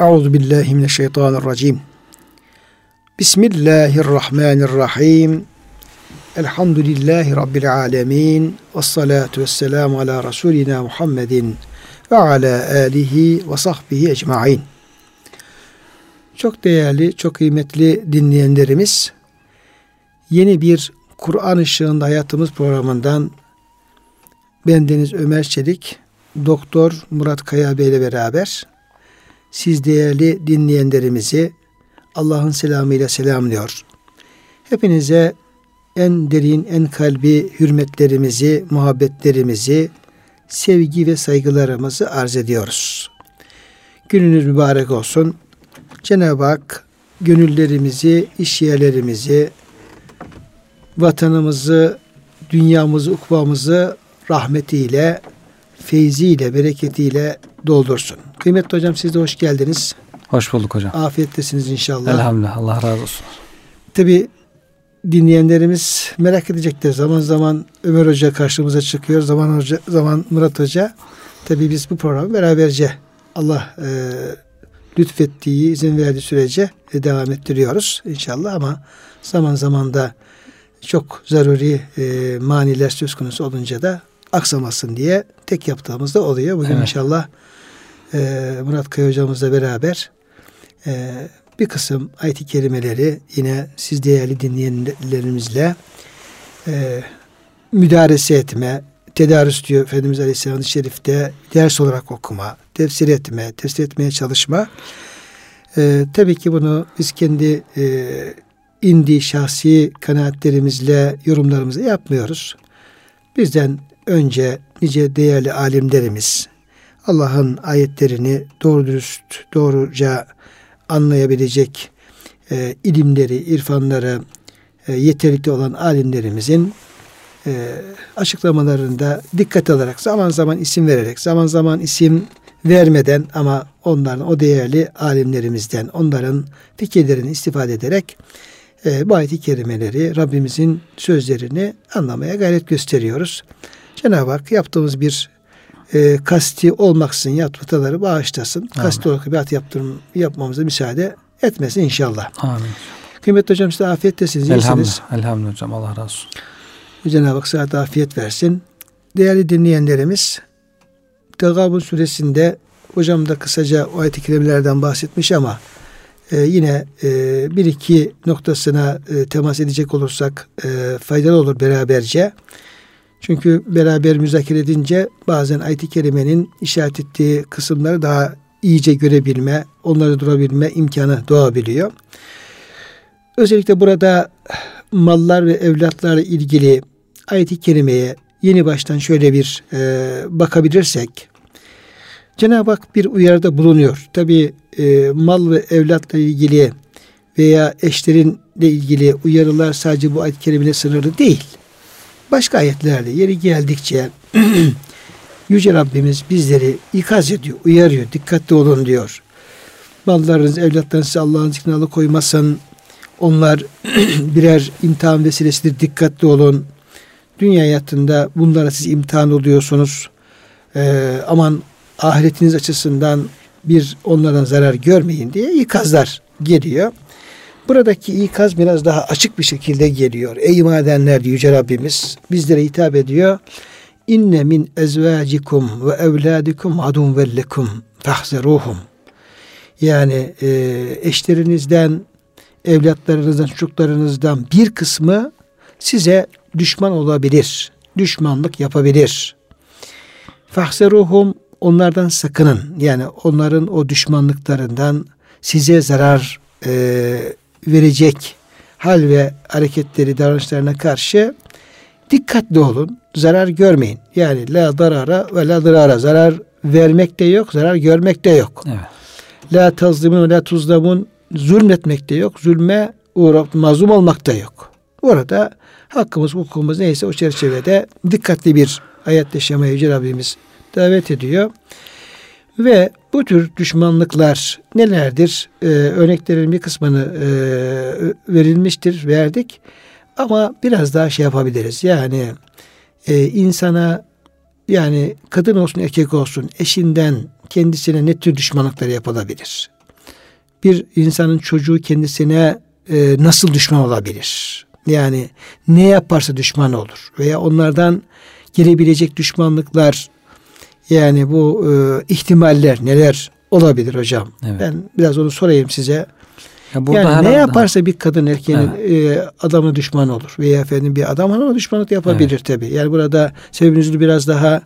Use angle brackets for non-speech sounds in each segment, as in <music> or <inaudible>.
Euzu billahi mineşşeytanirracim. Bismillahirrahmanirrahim. Elhamdülillahi rabbil alamin. Ves salatu vesselamu ala rasulina Muhammedin ve ala alihi ve sahbihi ecmaîn. Çok değerli, çok kıymetli dinleyenlerimiz, yeni bir Kur'an ışığında hayatımız programından ben Deniz Ömer Çelik, Doktor Murat Kaya Bey ile beraber siz değerli dinleyenlerimizi Allah'ın selamıyla selamlıyor. Hepinize en derin, en kalbi hürmetlerimizi, muhabbetlerimizi, sevgi ve saygılarımızı arz ediyoruz. Gününüz mübarek olsun. Cenab-ı Hak gönüllerimizi, iş yerlerimizi, vatanımızı, dünyamızı, ukbamızı rahmetiyle, feyziyle, bereketiyle doldursun. Kıymetli hocam siz de hoş geldiniz. Hoş bulduk hocam. Afiyettesiniz inşallah. Elhamdülillah. Allah razı olsun. Tabi dinleyenlerimiz merak edecektir. Zaman zaman Ömer Hoca karşımıza çıkıyor. Zaman Hoca, zaman Murat Hoca. Tabi biz bu programı beraberce Allah e, lütfettiği, izin verdiği sürece e, devam ettiriyoruz inşallah ama zaman zaman da çok zaruri e, maniler söz konusu olunca da aksamasın diye tek yaptığımız da oluyor. Bugün evet. inşallah e, Murat Kaya hocamızla beraber e, bir kısım ayet-i kerimeleri yine siz değerli dinleyenlerimizle e, müdarese etme, tedarüs diyor Efendimiz Aleyhisselam Şerif'te ders olarak okuma, tefsir etme, tefsir etmeye çalışma. E, tabii ki bunu biz kendi e, indi şahsi kanaatlerimizle, yorumlarımızla yapmıyoruz. Bizden önce nice değerli alimlerimiz Allah'ın ayetlerini doğru dürüst, doğruca anlayabilecek e, ilimleri, irfanları e, yeterlikli olan alimlerimizin e, açıklamalarında dikkat alarak zaman zaman isim vererek, zaman zaman isim vermeden ama onların o değerli alimlerimizden onların fikirlerini istifade ederek e, bu ayet-i kerimeleri Rabbimizin sözlerini anlamaya gayret gösteriyoruz. Cenab-ı Hak yaptığımız bir e, kasti olmaksızın yaptıkları bağışlasın. Amin. Kasti olarak bir at yaptırım, yapmamıza müsaade etmesin inşallah. Amin. Kıymetli hocam size afiyettesiniz. Elhamdülillah. Elhamdülillah hocam Allah razı olsun. Cenab-ı Hak sıhhat afiyet versin. Değerli dinleyenlerimiz Tegabun suresinde hocam da kısaca o ayet-i kerimelerden bahsetmiş ama e, yine e, bir iki noktasına e, temas edecek olursak e, faydalı olur beraberce. Çünkü beraber müzakere edince bazen ayet-i kerimenin işaret ettiği kısımları daha iyice görebilme, onları durabilme imkanı doğabiliyor. Özellikle burada mallar ve evlatlarla ilgili ayet-i kerimeye yeni baştan şöyle bir e, bakabilirsek Cenab-ı Hak bir uyarıda bulunuyor. Tabi e, mal ve evlatla ilgili veya eşlerinle ilgili uyarılar sadece bu ayet-i kerimine sınırlı değil. Başka ayetlerde yeri geldikçe <clears throat> Yüce Rabbimiz bizleri ikaz ediyor, uyarıyor, dikkatli olun diyor. Mallarınız, evlatlarınız Allah'ın zikrine alıkoymasın. Onlar <clears throat> birer imtihan vesilesidir, dikkatli olun. Dünya hayatında bunlara siz imtihan oluyorsunuz. Ee, aman ahiretiniz açısından bir onlardan zarar görmeyin diye ikazlar geliyor. Buradaki ikaz biraz daha açık bir şekilde geliyor. Ey madenler Yüce Rabbimiz bizlere hitap ediyor. İnne min ezvacikum ve evladikum adun vellekum fahzeruhum. Yani e, eşlerinizden, evlatlarınızdan, çocuklarınızdan bir kısmı size düşman olabilir. Düşmanlık yapabilir. Fahzeruhum onlardan sakının. Yani onların o düşmanlıklarından size zarar e, verecek hal ve hareketleri, davranışlarına karşı dikkatli olun. Zarar görmeyin. Yani la darara ve la darara. Zarar vermek de yok, zarar görmek de yok. Evet. La tazlimun ve la tuzlamun. Zulmetmek de yok. Zulme uğrap mazlum olmak da yok. Orada hakkımız, hukukumuz neyse o çerçevede dikkatli bir hayat yaşamaya Yüce Rabbimiz davet ediyor. Ve bu tür düşmanlıklar nelerdir? Ee, örneklerin bir kısmını e, verilmiştir, verdik. Ama biraz daha şey yapabiliriz. Yani e, insana yani kadın olsun erkek olsun eşinden kendisine ne tür düşmanlıklar yapılabilir? bir insanın çocuğu kendisine e, nasıl düşman olabilir? Yani ne yaparsa düşman olur veya onlardan gelebilecek düşmanlıklar yani bu e, ihtimaller neler olabilir hocam? Evet. Ben biraz onu sorayım size. Ya burada yani ne yaparsa bir kadın erkeğin evet. e, adamına düşman olur veya efendim bir adam hanıma düşmanlık yapabilir evet. tabi. Yani burada sebebinizi biraz daha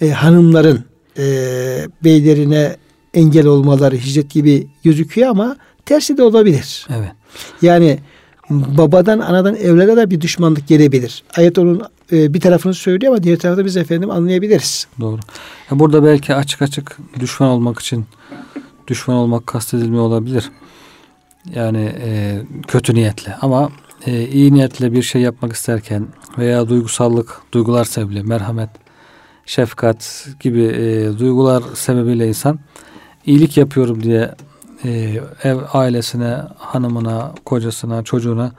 e, hanımların e, beylerine engel olmaları hicret gibi gözüküyor ama tersi de olabilir. Evet. Yani babadan anadan evlere de bir düşmanlık gelebilir. Ayet onun e, bir tarafını söylüyor ama diğer tarafta biz efendim anlayabiliriz. Doğru. Ya burada belki açık açık düşman olmak için düşman olmak kastedilmiyor olabilir. Yani e, kötü niyetle ama e, iyi niyetle bir şey yapmak isterken veya duygusallık, duygular sebebiyle merhamet, şefkat gibi e, duygular sebebiyle insan iyilik yapıyorum diye e, ev ailesine, hanımına, kocasına, çocuğuna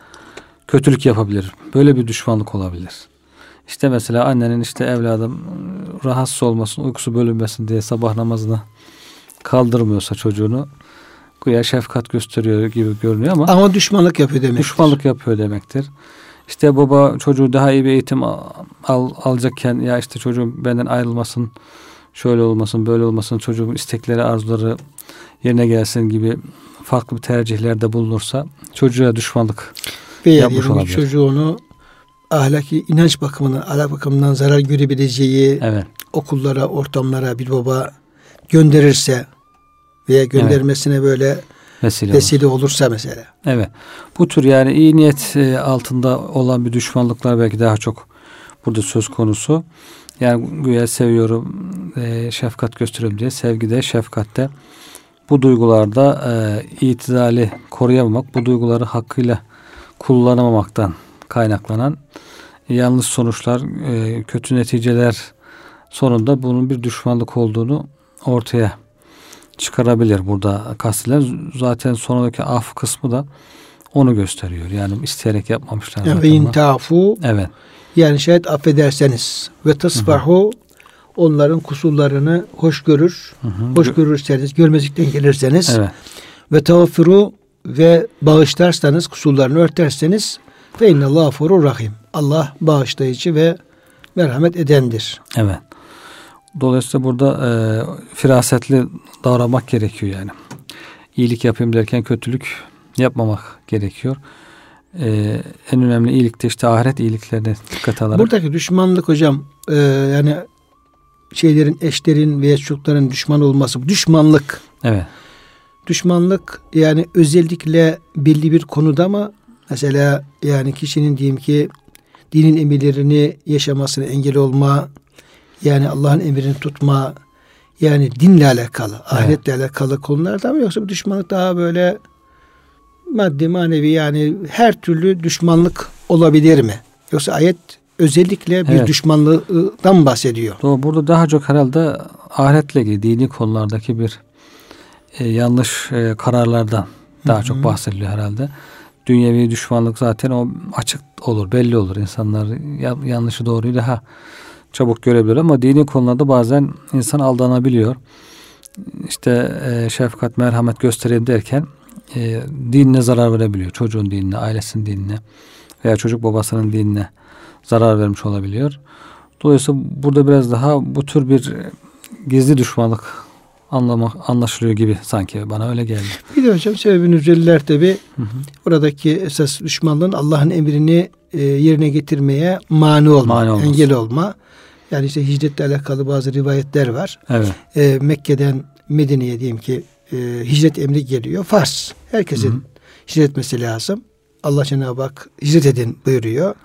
kötülük yapabilir. Böyle bir düşmanlık olabilir. İşte mesela annenin işte evladım rahatsız olmasın, uykusu bölünmesin diye sabah namazını kaldırmıyorsa çocuğunu güya şefkat gösteriyor gibi görünüyor ama ama düşmanlık yapıyor demektir. Düşmanlık yapıyor demektir. İşte baba çocuğu daha iyi bir eğitim al, al, alacakken ya işte çocuğum benden ayrılmasın, şöyle olmasın, böyle olmasın, çocuğun istekleri, arzuları yerine gelsin gibi farklı bir tercihlerde bulunursa çocuğa düşmanlık Veya yapmış olabilir. Çocuğunu ahlaki inanç bakımından, ahlak bakımından zarar görebileceği evet. okullara, ortamlara bir baba gönderirse veya göndermesine evet. böyle vesile, vesile olur. olursa mesela. Evet. Bu tür yani iyi niyet e, altında olan bir düşmanlıklar belki daha çok burada söz konusu. Yani güya seviyorum, e, şefkat gösteriyorum diye sevgide, şefkatte bu duygularda e, itidali koruyamamak, bu duyguları hakkıyla kullanamamaktan kaynaklanan yanlış sonuçlar, e, kötü neticeler sonunda bunun bir düşmanlık olduğunu ortaya çıkarabilir burada kastedilen. Zaten sonundaki af kısmı da onu gösteriyor. Yani isteyerek yapmamışlar. Yani in tafu evet. yani şayet affederseniz ve tasfahu onların kusurlarını hoş görür. Hı hı. Hoş görürseniz, görmezlikten gelirseniz evet. ve tağfiru ve bağışlarsanız, kusurlarını örterseniz fe innallahu furur rahim. Allah bağışlayıcı ve merhamet edendir. Evet. Dolayısıyla burada e, firasetli davranmak gerekiyor yani. İyilik yapayım derken kötülük yapmamak gerekiyor. E, en önemli iyilik de işte ahiret iyiliklerine dikkat alarak. Buradaki düşmanlık hocam e, yani şeylerin eşlerin veya çocukların düşman olması düşmanlık. Evet. Düşmanlık yani özellikle belli bir konuda mı mesela yani kişinin diyeyim ki dinin emirlerini yaşamasına engel olma yani Allah'ın emrini tutma yani dinle alakalı, evet. ahiretle alakalı konularda mı yoksa bu düşmanlık daha böyle maddi manevi yani her türlü düşmanlık olabilir mi? Yoksa ayet özellikle bir evet. düşmanlıktan bahsediyor. Doğru. Burada daha çok herhalde ahiretle ilgili dini konulardaki bir e, yanlış e, kararlardan daha Hı-hı. çok bahsediliyor herhalde. Dünyevi düşmanlık zaten o açık olur, belli olur. İnsanlar yanlışı doğruyu daha çabuk görebilir ama dini konularda bazen insan aldanabiliyor. İşte e, şefkat, merhamet göstereyim derken e, dinine zarar verebiliyor. Çocuğun dinine, ailesinin dinine veya çocuk babasının dinine zarar vermiş olabiliyor. Dolayısıyla burada biraz daha bu tür bir gizli düşmanlık anlamak anlaşılıyor gibi sanki bana öyle geldi. Bir de hocam sebebi nüzeliler tabi oradaki esas düşmanlığın Allah'ın emrini e, yerine getirmeye mani olma, mani engel olma. Yani işte hicretle alakalı bazı rivayetler var. Evet. E, Mekke'den Medine'ye diyeyim ki e, hicret emri geliyor. Farz. Herkesin Hı-hı. hicret etmesi lazım. Allah Cenab-ı Hak hicret edin buyuruyor.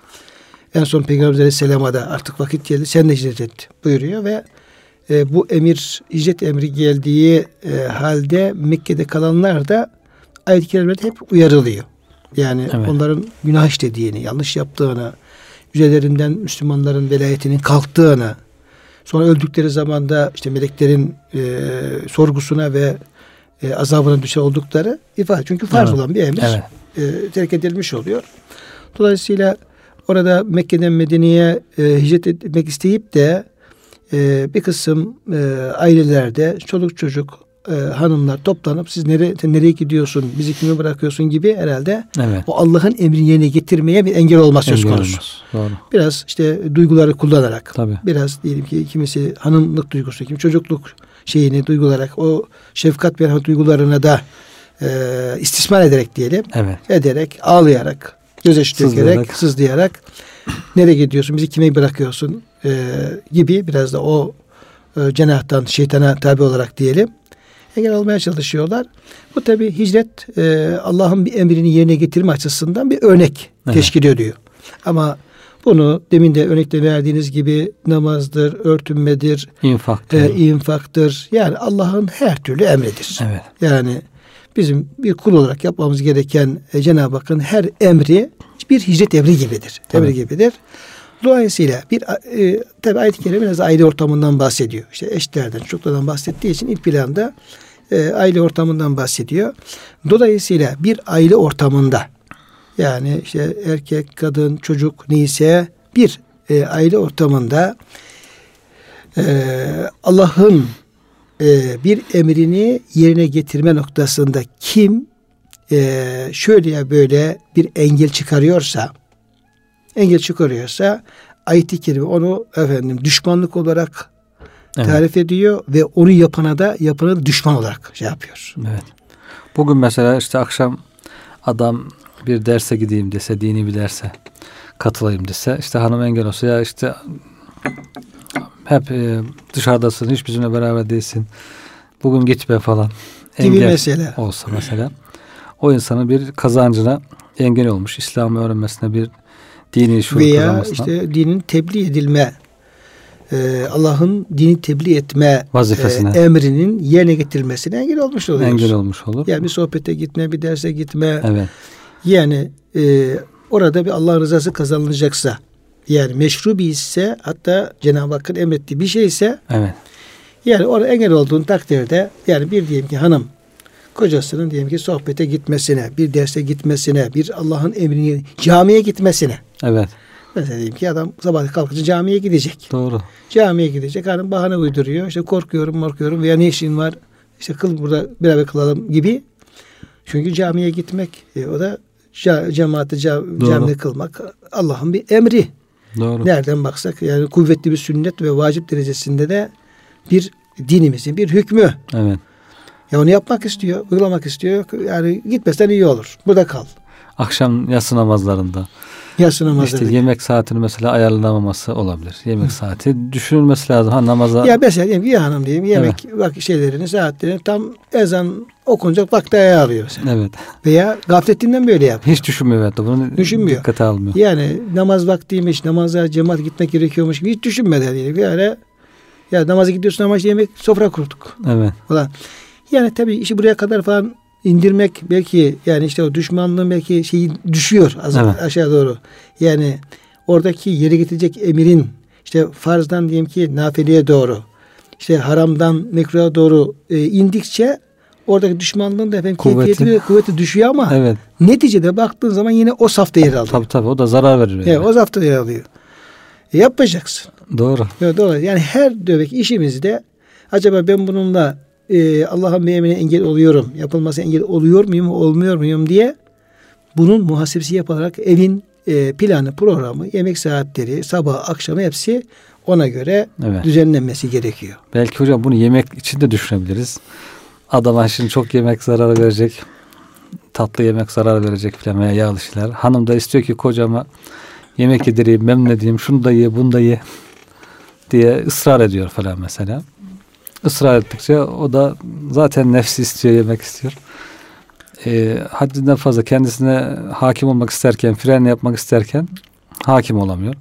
En son Peygamber Aleyhisselam'a da artık vakit geldi sen de hicret et buyuruyor ve e, bu emir hicret emri geldiği e, halde Mekke'de kalanlar da ayet-i kerimelerde hep uyarılıyor. Yani evet. onların günah işlediğini, yanlış yaptığını, üzerlerinden Müslümanların velayetinin kalktığını, sonra öldükleri zaman da işte meleklerin e, sorgusuna ve e, azabına düşer oldukları ifade. Çünkü farz evet. olan bir emir evet. e, terk edilmiş oluyor. Dolayısıyla orada Mekke'den Medine'ye e, hicret etmek isteyip de e, bir kısım e, ailelerde çoluk çocuk e, hanımlar toplanıp siz nereye, nereye gidiyorsun, bizi kime bırakıyorsun gibi herhalde Evet. o Allah'ın emrini yerine getirmeye bir engel olmaz söz konusu. olmaz. Doğru. Biraz işte duyguları kullanarak, Tabii. biraz diyelim ki kimisi hanımlık duygusu, kim çocukluk şeyini duygularak, o şefkat ve rahmet duygularına da e, istismar ederek diyelim, Evet. ederek, ağlayarak, gözyaşı dökerek, Sızlayarak. nereye gidiyorsun, bizi kime bırakıyorsun e, gibi biraz da o e, cenahtan şeytana tabi olarak diyelim engel olmaya çalışıyorlar. Bu tabi hicret e, Allah'ın bir emrini yerine getirme açısından bir örnek Evet. teşkil ediyor. Ama bunu demin de örnekte verdiğiniz gibi namazdır, örtünmedir, İnfak. e, diyor. infaktır. Yani Allah'ın her türlü emridir. Evet. Yani bizim bir kul olarak yapmamız gereken e, Cenab-ı Hakk'ın her emri bir hicret emri gibidir. Tabii. Emri gibidir. Dolayısıyla bir e, tabi ayet-i kerime biraz aile ortamından bahsediyor. İşte eşlerden, çocuklardan bahsettiği için ilk planda e, aile ortamından bahsediyor. Dolayısıyla bir aile ortamında yani işte erkek, kadın, çocuk neyse bir e, aile ortamında e, Allah'ın e, bir emrini yerine getirme noktasında kim e, şöyle ya böyle bir engel çıkarıyorsa engel çıkarıyorsa ayet-i kerime onu efendim düşmanlık olarak Evet. tarif ediyor ve onu yapana da yapana düşman olarak şey yapıyor. Evet. Bugün mesela işte akşam adam bir derse gideyim dese, dini bir derse katılayım dese, işte hanım engel olsa ya işte hep e, dışarıdasın, hiç bizimle beraber değilsin. Bugün gitme falan. Gibi mesele. olsa mesela. O insanın bir kazancına engel olmuş. İslam'ı öğrenmesine bir dini şuur Veya kazanmasına. işte dinin tebliğ edilme e, Allah'ın dini tebliğ etme Vazifesine. e, emrinin yerine getirilmesine engel olmuş oluyor. engel olmuş olur. Yani bir sohbete gitme, bir derse gitme. Evet. Yani e, orada bir Allah rızası kazanılacaksa yani meşru bir ise hatta Cenab-ı Hakk'ın emrettiği bir şey ise Evet. yani orada engel olduğun takdirde yani bir diyelim ki hanım kocasının diyelim ki sohbete gitmesine, bir derse gitmesine, bir Allah'ın emrini camiye gitmesine. Evet. Mesela diyelim ki adam sabah kalkınca camiye gidecek. Doğru. Camiye gidecek. Hanım bahane uyduruyor. İşte korkuyorum, korkuyorum veya ne işin var? İşte kıl burada beraber kılalım gibi. Çünkü camiye gitmek e, o da cemaati ca- Doğru. camide kılmak Allah'ın bir emri. Doğru. Nereden baksak yani kuvvetli bir sünnet ve vacip derecesinde de bir dinimizin bir hükmü. Evet. Ya onu yapmak istiyor, uygulamak istiyor. Yani gitmesen iyi olur. Burada kal. Akşam yatsı namazlarında. Yatsı namazları. İşte yemek saatini mesela ayarlanamaması olabilir. Yemek saati düşünülmesi lazım. Ha namaza Ya mesela diyelim ki hanım diyeyim yemek bak şeylerini saatlerini tam ezan okunacak vakti ayarlıyor mesela. evet. Veya gafletinden böyle yap. Hiç düşünmüyor evet. Bunu Düşünmüyor. dikkate almıyor. Yani namaz vaktiymiş, namaza cemaat gitmek gerekiyormuş gibi hiç düşünmeden diyelim. Yani ya namaza gidiyorsun ama işte yemek sofra kurduk Evet. falan. Yani tabii işi buraya kadar falan indirmek belki yani işte o düşmanlığın belki şeyi düşüyor az Evet. aşağı doğru. Yani oradaki yere getirecek emirin işte farzdan diyelim ki nafileye doğru işte haramdan mekruha doğru e, indikçe oradaki düşmanlığın da efendim Kuvveti. keyfiyeti ve kuvveti düşüyor ama Evet. neticede baktığın zaman yine o safta yer alıyor. Tabii tabii o da zarar verir. Yani. Evet, o safta yer alıyor. E, yapacaksın. Doğru. Evet, doğru. Yani her dövek işimizde acaba ben bununla e, Allah'ın emrine engel oluyorum, yapılması engel oluyor muyum, olmuyor muyum diye bunun muhasebesi yapılarak evin e, planı, programı, yemek saatleri, sabah, akşamı hepsi ona göre Evet. düzenlenmesi gerekiyor. Belki hocam bunu yemek için de düşünebiliriz. Adama şimdi çok yemek zarar verecek. Tatlı yemek zarar verecek falan veya yağlı şeyler. Hanım da istiyor ki kocama yemek yedireyim, memnun şunu da ye, bunu da ye diye ısrar ediyor falan mesela. Israr ettikçe o da zaten nefsi istiyor, yemek istiyor. E, haddinden fazla kendisine hakim olmak isterken, fren yapmak isterken hakim olamıyor.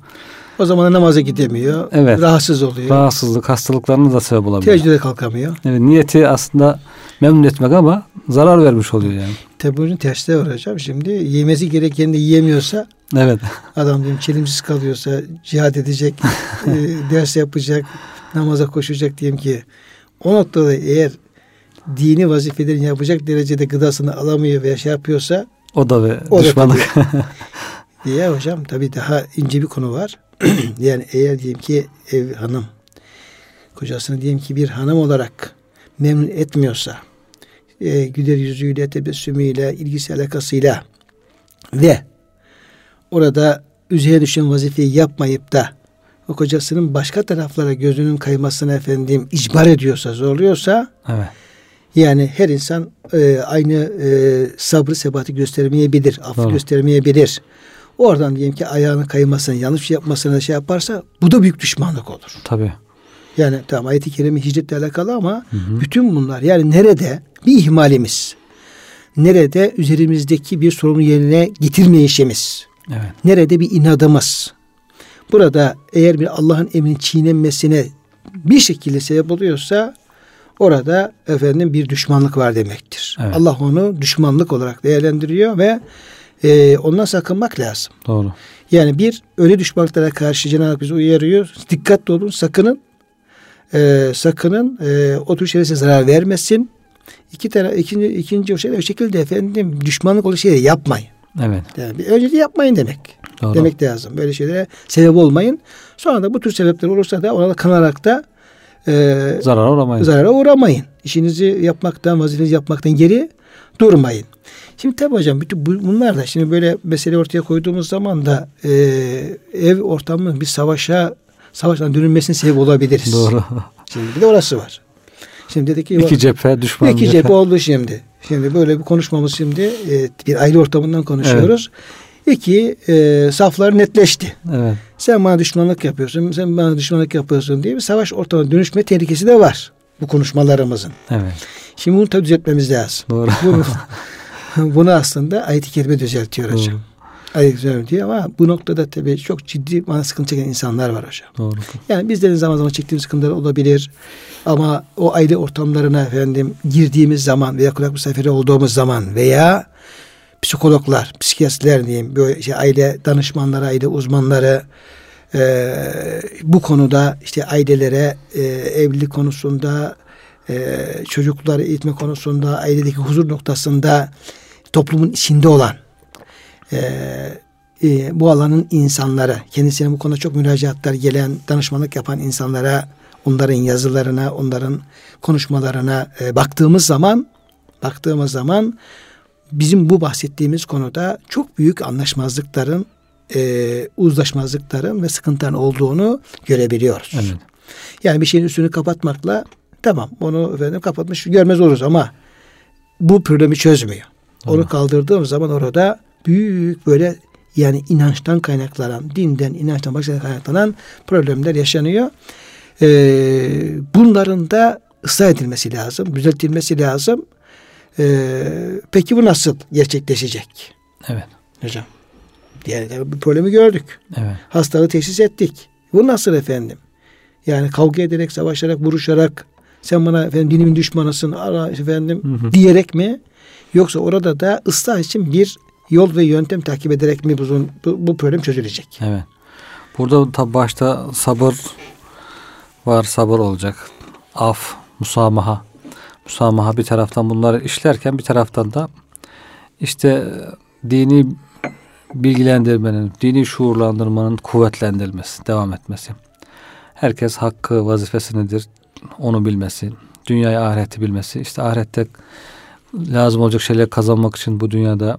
O zaman da namaza gidemiyor, Evet. rahatsız oluyor, Rahatsızlık, hastalıklarına da sebep olabiliyor. teheccüde kalkamıyor. Evet, niyeti aslında memnun etmek ama zarar vermiş oluyor yani. Tabi bunun tersi var hocam. Şimdi yemesi gereken de yiyemiyorsa Evet. Adam diyeyim çelimsiz kalıyorsa cihad edecek, <laughs> e, ders yapacak, namaza koşacak diyelim ki o noktada eğer dini vazifelerini yapacak derecede gıdasını alamıyor veya şey yapıyorsa O da ve O da düşmanlık. diye <laughs> hocam tabii daha ince bir konu var. <clears throat> yani eğer diyelim ki ev hanım kocasını diyelim ki bir hanım olarak memnun etmiyorsa, e, güler yüzüyle, tebessümüyle, ilgisi alakasıyla ve orada üzerine düşen vazifeyi yapmayıp da o kocasının başka taraflara gözünün kaymasını efendim icbar ediyorsa, zorluyorsa Evet. yani her insan e, aynı e, sabrı sebati göstermeyebilir, affı göstermeyebilir. Oradan diyelim ki ayağını kaymasını, yanlış şey yapmasını şey yaparsa bu da büyük düşmanlık olur. Tabii. Yani tamam ayet-i kerime hicretle alakalı ama bütün bunlar yani nerede bir ihmalimiz, nerede üzerimizdeki bir sorunu yerine getirmeyişimiz, Evet. nerede bir inadımız, burada eğer bir Allah'ın emrini çiğnenmesine bir şekilde sebep oluyorsa orada efendim bir düşmanlık var demektir. Evet. Allah onu düşmanlık olarak değerlendiriyor ve e, ondan sakınmak lazım. Doğru. Yani bir öyle düşmanlıklara karşı Cenab-ı Hak bizi uyarıyor. Dikkatli olun, sakının. E, sakının e, o tür şeylere zarar vermesin. İki tane ikinci ikinci o şey o şekilde efendim düşmanlık olan şeyleri yapmayın. Evet. Yani bir önce de yapmayın demek. Doğru. Demek lazım. Böyle şeylere sebep olmayın. Sonra da bu tür sebepler olursa da ona da kanarak da e, Zarara uğramayız. zarara uğramayın. İşinizi yapmaktan, vazifenizi yapmaktan geri durmayın. Şimdi tabii hocam bütün bu- bunlar da şimdi böyle mesele ortaya koyduğumuz zaman da e, ev ortamının bir savaşa savaştan dönülmesine sebep olabiliriz. Doğru. Şimdi bir de orası var. Şimdi dedik ki İki cephe düşman iki cephe oldu şimdi. Şimdi böyle bir konuşmamız şimdi e, bir aile ortamından konuşuyoruz. İki e, saflar netleşti. Evet. Sen bana düşmanlık yapıyorsun, sen bana düşmanlık yapıyorsun diye bir savaş ortamına dönüşme tehlikesi de var bu konuşmalarımızın. Evet. Şimdi bunu tabii düzeltmemiz lazım. Doğru. Bunu, <laughs> <laughs> bunu aslında ayet-i kerime düzeltiyor hocam. Doğru. Ayet-i kerime diyor ama bu noktada tabii çok ciddi bana sıkıntı çeken insanlar var hocam. Doğru. Yani bizlerin zaman zaman çektiğimiz sıkıntılar olabilir. Ama o aile ortamlarına efendim girdiğimiz zaman veya kulak misafiri olduğumuz zaman veya psikologlar, psikiyatristler diyeyim, böyle şey, aile danışmanları, aile uzmanları e, bu konuda işte ailelere e, evlilik konusunda, e, çocukları eğitme konusunda, ailedeki huzur noktasında toplumun içinde olan e, e, bu alanın insanları, kendisine bu konuda çok müracaatlar gelen, danışmanlık yapan insanlara, onların yazılarına, onların konuşmalarına e, baktığımız zaman, baktığımız zaman bizim bu bahsettiğimiz konuda çok büyük anlaşmazlıkların, e, uzlaşmazlıkların ve sıkıntıların olduğunu görebiliyoruz. Evet. Yani bir şeyin üstünü kapatmakla tamam onu efendim kapatmış görmez oluruz ama bu problemi çözmüyor. Onu Doğru. kaldırdığım zaman orada büyük böyle yani inançtan kaynaklanan, dinden, inançtan başka kaynaklanan problemler yaşanıyor. Ee, bunların da ıslah edilmesi lazım, düzeltilmesi lazım. Ee, peki bu nasıl gerçekleşecek Evet. hocam? Yani bir problemi gördük. Evet. Hastalığı teşhis ettik. Bu nasıl efendim? Yani kavga ederek, savaşarak, vuruşarak sen bana efendim dinimin düşmanısın ara efendim Hı hı. diyerek mi? Yoksa orada da ıslah için bir yol ve yöntem takip ederek mi bu, bu, problem çözülecek? Evet. Burada tabi başta sabır var, sabır olacak. Af, musamaha. Musamaha bir taraftan bunları işlerken bir taraftan da işte dini bilgilendirmenin, dini şuurlandırmanın kuvvetlendirilmesi, devam etmesi. Herkes hakkı, vazifesinedir. Onu bilmesi, dünyayı ahireti bilmesi. İşte ahirette lazım olacak şeyler kazanmak için bu dünyada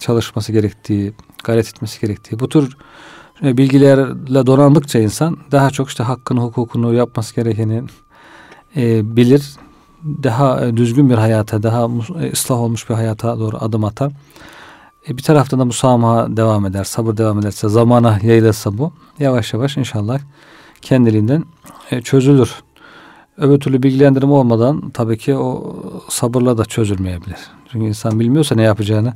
çalışması gerektiği, gayret etmesi gerektiği. Bu tür e, bilgilerle donandıkça insan daha çok işte hakkını, hukukunu yapması gerekeni e, bilir. Daha e, düzgün bir hayata, daha e, ıslah olmuş bir hayata doğru adım atar. E, bir taraftan da musamaha devam eder, sabır devam ederse, zamana yayılırsa bu yavaş yavaş inşallah kendiliğinden e, çözülür. Öbür türlü bilgilendirme olmadan tabii ki o sabırla da çözülmeyebilir. Çünkü insan bilmiyorsa ne yapacağını,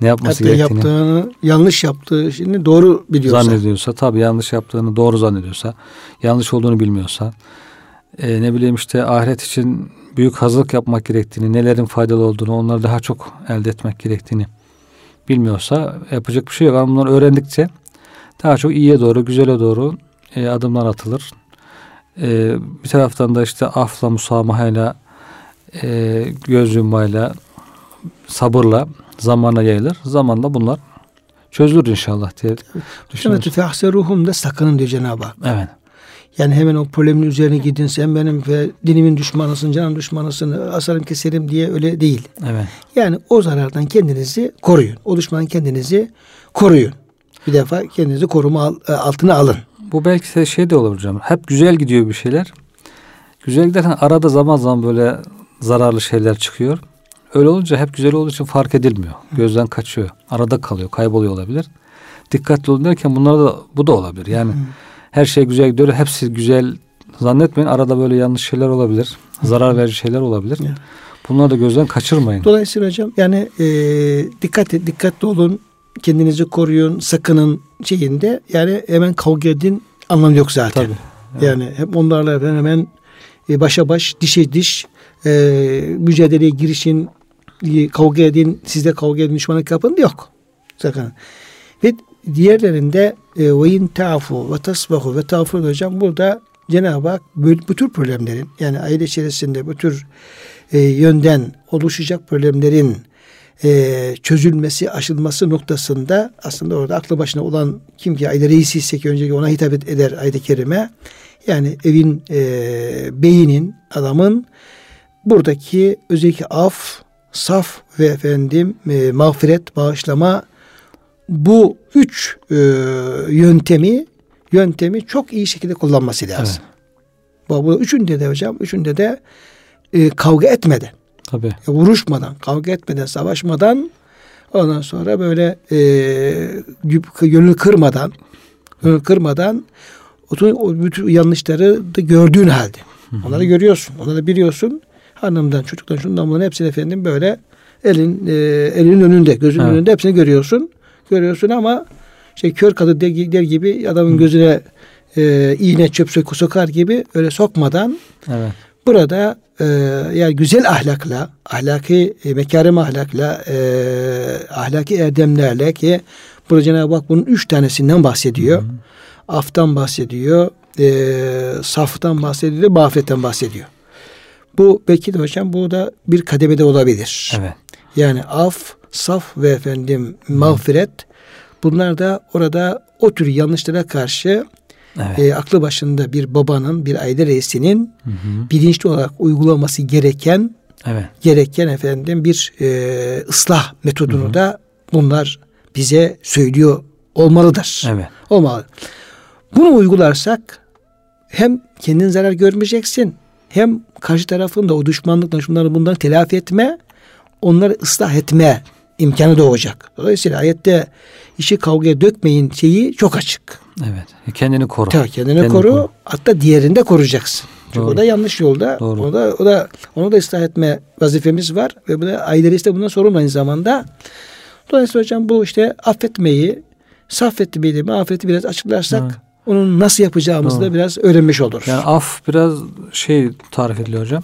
ne yapması Hatta gerektiğini yaptığını, yanlış yaptığı şeyini doğru biliyorsa. zannediyorsa, tabii yanlış yaptığını doğru zannediyorsa, yanlış olduğunu bilmiyorsa, e, ne bileyim işte ahiret için büyük hazırlık yapmak gerektiğini, nelerin faydalı olduğunu, onları daha çok elde etmek gerektiğini bilmiyorsa yapacak bir şey yok. Ama bunları öğrendikçe daha çok iyiye doğru, güzele doğru e, adımlar atılır. E, bir taraftan da işte afla, musamahayla, e, göz yummayla, sabırla zamana yayılır. Zamanla bunlar çözülür inşallah diye Şuna düşünüyorum. tüfehseruhum da sakının diyor Cenab-ı Hak. Evet. Yani hemen o problemin üzerine gidin sen benim ve dinimin düşmanısın, canım düşmanısın, asarım keserim diye öyle değil. Evet. Yani o zarardan kendinizi koruyun. O düşmandan kendinizi koruyun. Bir defa kendinizi koruma e, altına alın. Bu belki de şey de olur hocam. Hep güzel gidiyor bir şeyler. Güzel giderken arada zaman zaman böyle zararlı şeyler çıkıyor. Öyle olunca hep güzel olduğu için fark edilmiyor. Gözden kaçıyor. Arada kalıyor, kayboluyor olabilir. Dikkatli olun derken bunlar da bu da olabilir. Yani her şey güzel gidiyor. Hepsi güzel zannetmeyin. Arada böyle yanlış şeyler olabilir. Zarar verici şeyler olabilir. Bunları da gözden kaçırmayın. Dolayısıyla hocam yani e, dikkat dikkatli olun. Kendinizi koruyun. Sakının şeyinde. Yani hemen kavga edin anlamı yok zaten. Tabii. Evet. Yani hep onlarla hemen e, başa baş, dişe diş e, mücadeleye girişin, e, kavga edin, sizde kavga edin, düşmanlık yapın yok. Sakın. Ve diğerlerinde e, ve in ta'fu ve tasbahu ve tağfur hocam burada Cenab-ı Hak bu tür problemlerin yani aile içerisinde bu tür e, yönden oluşacak problemlerin e, çözülmesi, aşılması noktasında aslında orada aklı başına olan kim ki aile reisi ise ki önceki ona hitap eder ayet-i kerime. Yani evin e, beyinin, adamın buradaki özellikle af, saf ve efendim e, mağfiret, bağışlama bu üç e, yöntemi yöntemi çok iyi şekilde kullanması lazım. Evet. Bu üçünde de hocam, üçünde de e, kavga etmeden, Tabii. E, vuruşmadan, kavga etmeden, savaşmadan ondan sonra böyle e, gönül kırmadan, gönül kırmadan o bütün yanlışları da gördüğün halde. Onları görüyorsun, onları biliyorsun. Hanımdan, çocuktan, şundan bunların hepsini efendim böyle elin e, elinin önünde, gözünün evet. önünde hepsini görüyorsun. Görüyorsun ama şey kör kadı der gibi adamın Hı. gözüne e, iğne çöp sokar gibi öyle sokmadan evet. burada e, yani güzel ahlakla, ahlaki e, mekarim ahlakla, e, ahlaki erdemlerle ki burada Cenab-ı Hak bunun üç tanesinden bahsediyor. Hı. Aftan bahsediyor, e, saftan bahsediyor, mağfiretten bahsediyor. Bu belki de hocam bu da bir kademede olabilir. Evet. Yani af, saf ve efendim mağfiret bunlar da orada o tür yanlışlara karşı evet. e, aklı başında bir babanın, bir aile reisinin hı hı. bilinçli olarak uygulaması gereken evet. gereken efendim bir e, ıslah metodunu hı hı. da bunlar bize söylüyor olmalıdır. Evet. Olmalı. Bunu uygularsak hem kendin zarar görmeyeceksin hem karşı tarafın da o düşmanlıkla şunları bunları telafi etme onları ıslah etme imkanı doğacak. Dolayısıyla ayette işi kavgaya dökmeyin şeyi çok açık. Evet. Kendini koru. Tabii kendini, kendini koru, koru. Hatta diğerini de koruyacaksın. Çünkü Doğru. o da yanlış yolda. Doğru. O da o da onu da ıslah etme vazifemiz var ve bu da aileleri de bundan sorumlu aynı zamanda. Dolayısıyla hocam bu işte affetmeyi, saffetmeyi, mağfireti biraz açıklarsak evet. onun nasıl yapacağımızı Doğru. da biraz öğrenmiş oluruz. Yani af biraz şey tarif ediliyor hocam.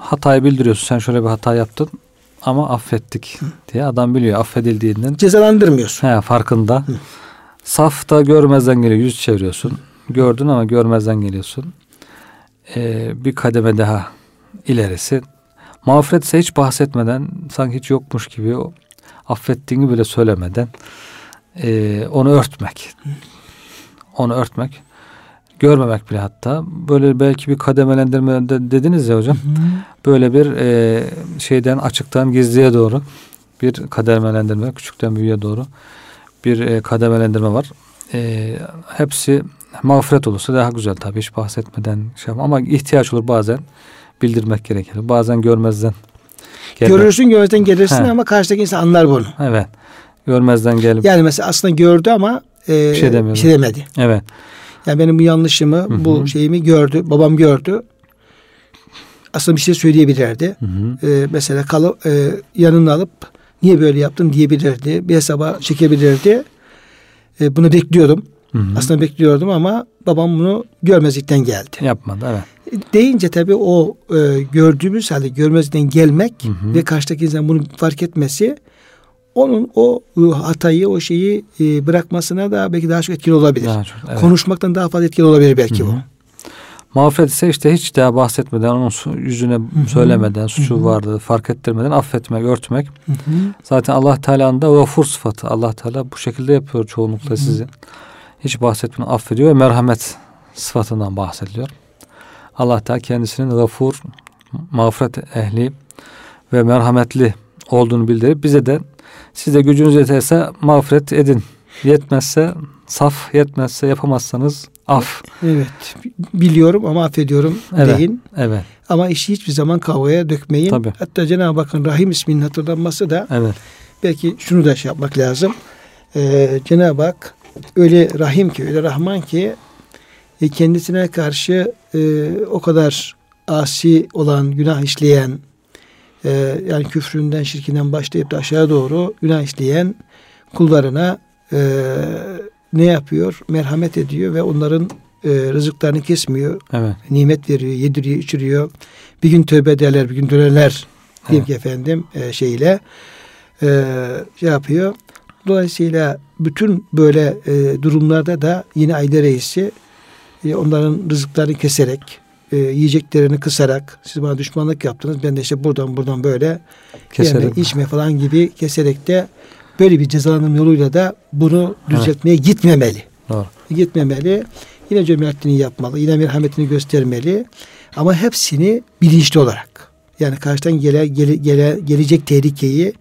Hatayı bildiriyorsun. Sen şöyle bir hata yaptın ama affettik diye adam biliyor affedildiğinden. Cezalandırmıyorsun. He, farkında. Hı. Saf da görmezden geliyor. Yüz çeviriyorsun. Gördün ama görmezden geliyorsun. Ee, bir kademe daha ilerisi. Mağfiret ise hiç bahsetmeden sanki hiç yokmuş gibi o affettiğini bile söylemeden e, onu örtmek. Onu örtmek görmemek bile hatta böyle belki bir kademelendirme de, dediniz ya hocam. Hı hı. Böyle bir e, şeyden açıktan gizliye doğru bir kademelendirme küçükten büyüğe doğru bir e, kademelendirme var. E, hepsi mağfiret olursa daha güzel tabii hiç bahsetmeden şey yapma. ama ihtiyaç olur bazen bildirmek gerekir. Bazen görmezden gelmek. Görürsün görmezden gelirsin He. ama karşıdaki insan anlar bunu. Evet. Görmezden gelip. Yani mesela aslında gördü ama e, bir, şey bir şey demedi. Evet. Yani benim bu yanlışımı, hı hı. bu şeyimi gördü. Babam gördü. Aslında bir şey söyleyebilirdi. Hı hı. Ee, mesela kalıp e, yanına alıp niye böyle yaptın diyebilirdi. Bir hesaba çekebilirdi. E, bunu bekliyordum. Hı hı. Aslında bekliyordum ama babam bunu görmezlikten geldi. Yapmadı evet. E, deyince tabii o e, gördüğümüz halde görmezlikten gelmek hı hı. ve karşıdaki insan bunu fark etmesi onun o hatayı, o şeyi e, bırakmasına da belki daha çok etkili olabilir. Daha çok, evet. Konuşmaktan daha fazla etkili olabilir belki Hı-hı. bu. Mağfiret ise işte hiç daha bahsetmeden, onun yüzüne Hı-hı. söylemeden, suçu Hı-hı. vardı fark ettirmeden affetmek, örtmek. Hı-hı. Zaten Allah Teala'nın da gafur sıfatı. Allah Teala bu şekilde yapıyor çoğunlukla Hı-hı. sizi. Hiç bahsetmeden affediyor ve merhamet sıfatından bahsediliyor. Allah da kendisinin gafur, mağfiret ehli ve merhametli olduğunu bildirip bize de siz de gücünüz yeterse mağfiret edin. Yetmezse saf, yetmezse yapamazsanız af. Evet. Biliyorum ama affediyorum evet, deyin. Evet. Ama işi hiçbir zaman kavgaya dökmeyin. Tabii. Hatta Cenab-ı Hakk'ın Rahim isminin hatırlanması da evet. belki şunu da şey yapmak lazım. Ee, Cenab-ı Hak öyle Rahim ki, öyle Rahman ki e, kendisine karşı e, o kadar asi olan, günah işleyen, e, yani küfründen, şirkinden başlayıp da aşağı doğru günah işleyen kullarına e, ne yapıyor? Merhamet ediyor ve onların e, rızıklarını kesmiyor. Evet. Nimet veriyor, yediriyor, içiriyor. Bir gün tövbe ederler, bir gün dönerler diyeyim evet. ki efendim e, şeyle e, şey yapıyor. Dolayısıyla bütün böyle e, durumlarda da yine aile reisi e, onların rızıklarını keserek, e, yiyeceklerini kısarak, siz bana düşmanlık yaptınız, ben de işte buradan buradan böyle Keserim. yeme, içme falan gibi keserek de böyle bir cezalandırma yoluyla da bunu düzeltmeye evet. gitmemeli. Doğru. Gitmemeli. Yine cömertliğini yapmalı. Yine merhametini göstermeli. Ama hepsini bilinçli olarak. Yani karşıdan gele, gele, gele, gelecek tehlikeyi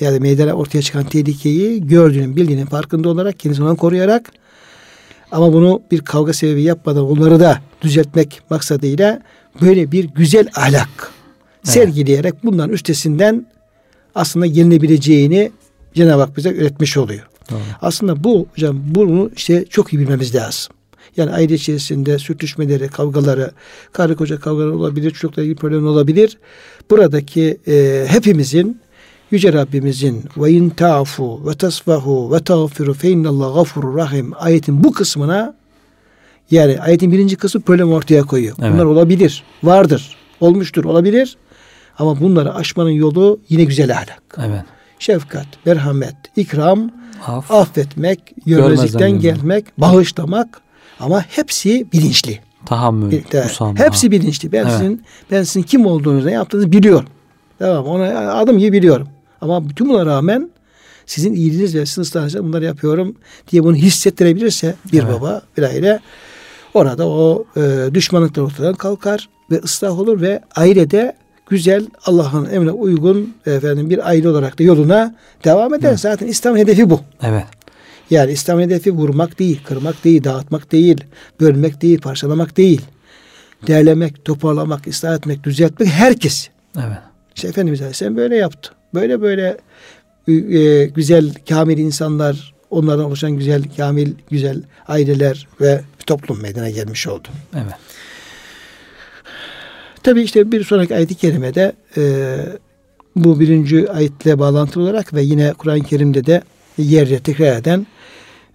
yani meydana ortaya çıkan tehlikeyi gördüğünün, bildiğinin farkında olarak kendisini ondan koruyarak ama bunu bir kavga sebebi yapmadan onları da düzeltmek maksadıyla böyle bir güzel ahlak evet. sergileyerek bunların üstesinden aslında gelinebileceğini Cenab-ı Hak bize öğretmiş oluyor. Doğru. Aslında bu hocam bunu işte çok iyi bilmemiz lazım. Yani aile içerisinde sürtüşmeleri, kavgaları, karı koca kavgaları olabilir, çocukla ilgili problem olabilir. Buradaki e, hepimizin Yüce Rabbimizin ve in ta'fu ve tasfahu ve tağfiru fe gafurur rahim ayetin bu kısmına yani ayetin birinci kısmı problem ortaya koyuyor. Evet. Bunlar olabilir, vardır, olmuştur, olabilir. Ama bunları aşmanın yolu yine güzel ahlak. Evet. Şefkat, merhamet, ikram, Af, affetmek, görmezlikten gelmek, bağışlamak ama hepsi bilinçli. Tahammül, musamma. Hepsi bilinçli. Ben evet. sizin ben sizin kim olduğunuzu, ne yaptığınızı biliyorum. Tamam, ona adım gibi biliyorum. Ama bütün buna rağmen sizin iyiliğiniz ve sizin ıslahınızla bunları yapıyorum diye bunu hissettirebilirse bir evet. baba, bir aile orada o e, düşmanlıklar ortadan kalkar ve ıslah olur ve ailede güzel Allah'ın emrine uygun efendim bir aile olarak da yoluna devam eder. Evet. Zaten İslam hedefi bu. Evet. Yani İslam hedefi vurmak değil, kırmak değil, dağıtmak değil, bölmek değil, parçalamak değil. Değerlemek, toparlamak, ıslah etmek, düzeltmek herkes. Evet. İşte Efendimiz Aleyhisselam böyle yaptı. Böyle böyle e, güzel, kamil insanlar, onlardan oluşan güzel, kamil, güzel aileler ve toplum meydana gelmiş oldu. Evet. Tabi işte bir sonraki ayet-i kerimede e, bu birinci ayetle bağlantılı olarak ve yine Kur'an-ı Kerim'de de yer yer tekrar eden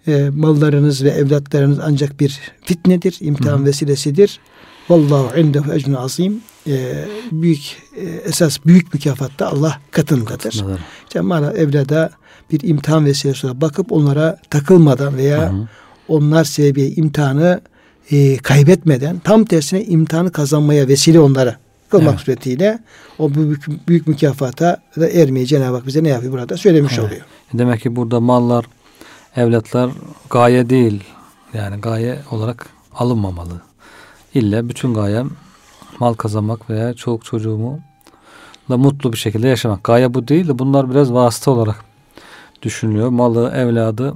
e, mallarınız ve evlatlarınız ancak bir fitnedir, imtihan Hı. vesilesidir. Vallahu indehu ecrun azim. E, büyük e, esas büyük mükafat da Allah katındadır. Katındadır. İşte mala evlada bir imtihan vesilesi olarak bakıp onlara takılmadan veya Hı. onlar sebebiyle imtihanı e, kaybetmeden tam tersine imtihanı kazanmaya vesile onlara kılmak evet. suretiyle o büyük, büyük mükafata da ermeyi Cenab-ı Hak bize ne yapıyor burada söylemiş evet. oluyor. Demek ki burada mallar, evlatlar gaye değil. Yani gaye olarak alınmamalı. İlle bütün gayem mal kazanmak veya çoluk çocuğumu da mutlu bir şekilde yaşamak. Gaye bu değil de bunlar biraz vasıta olarak düşünülüyor. Malı, evladı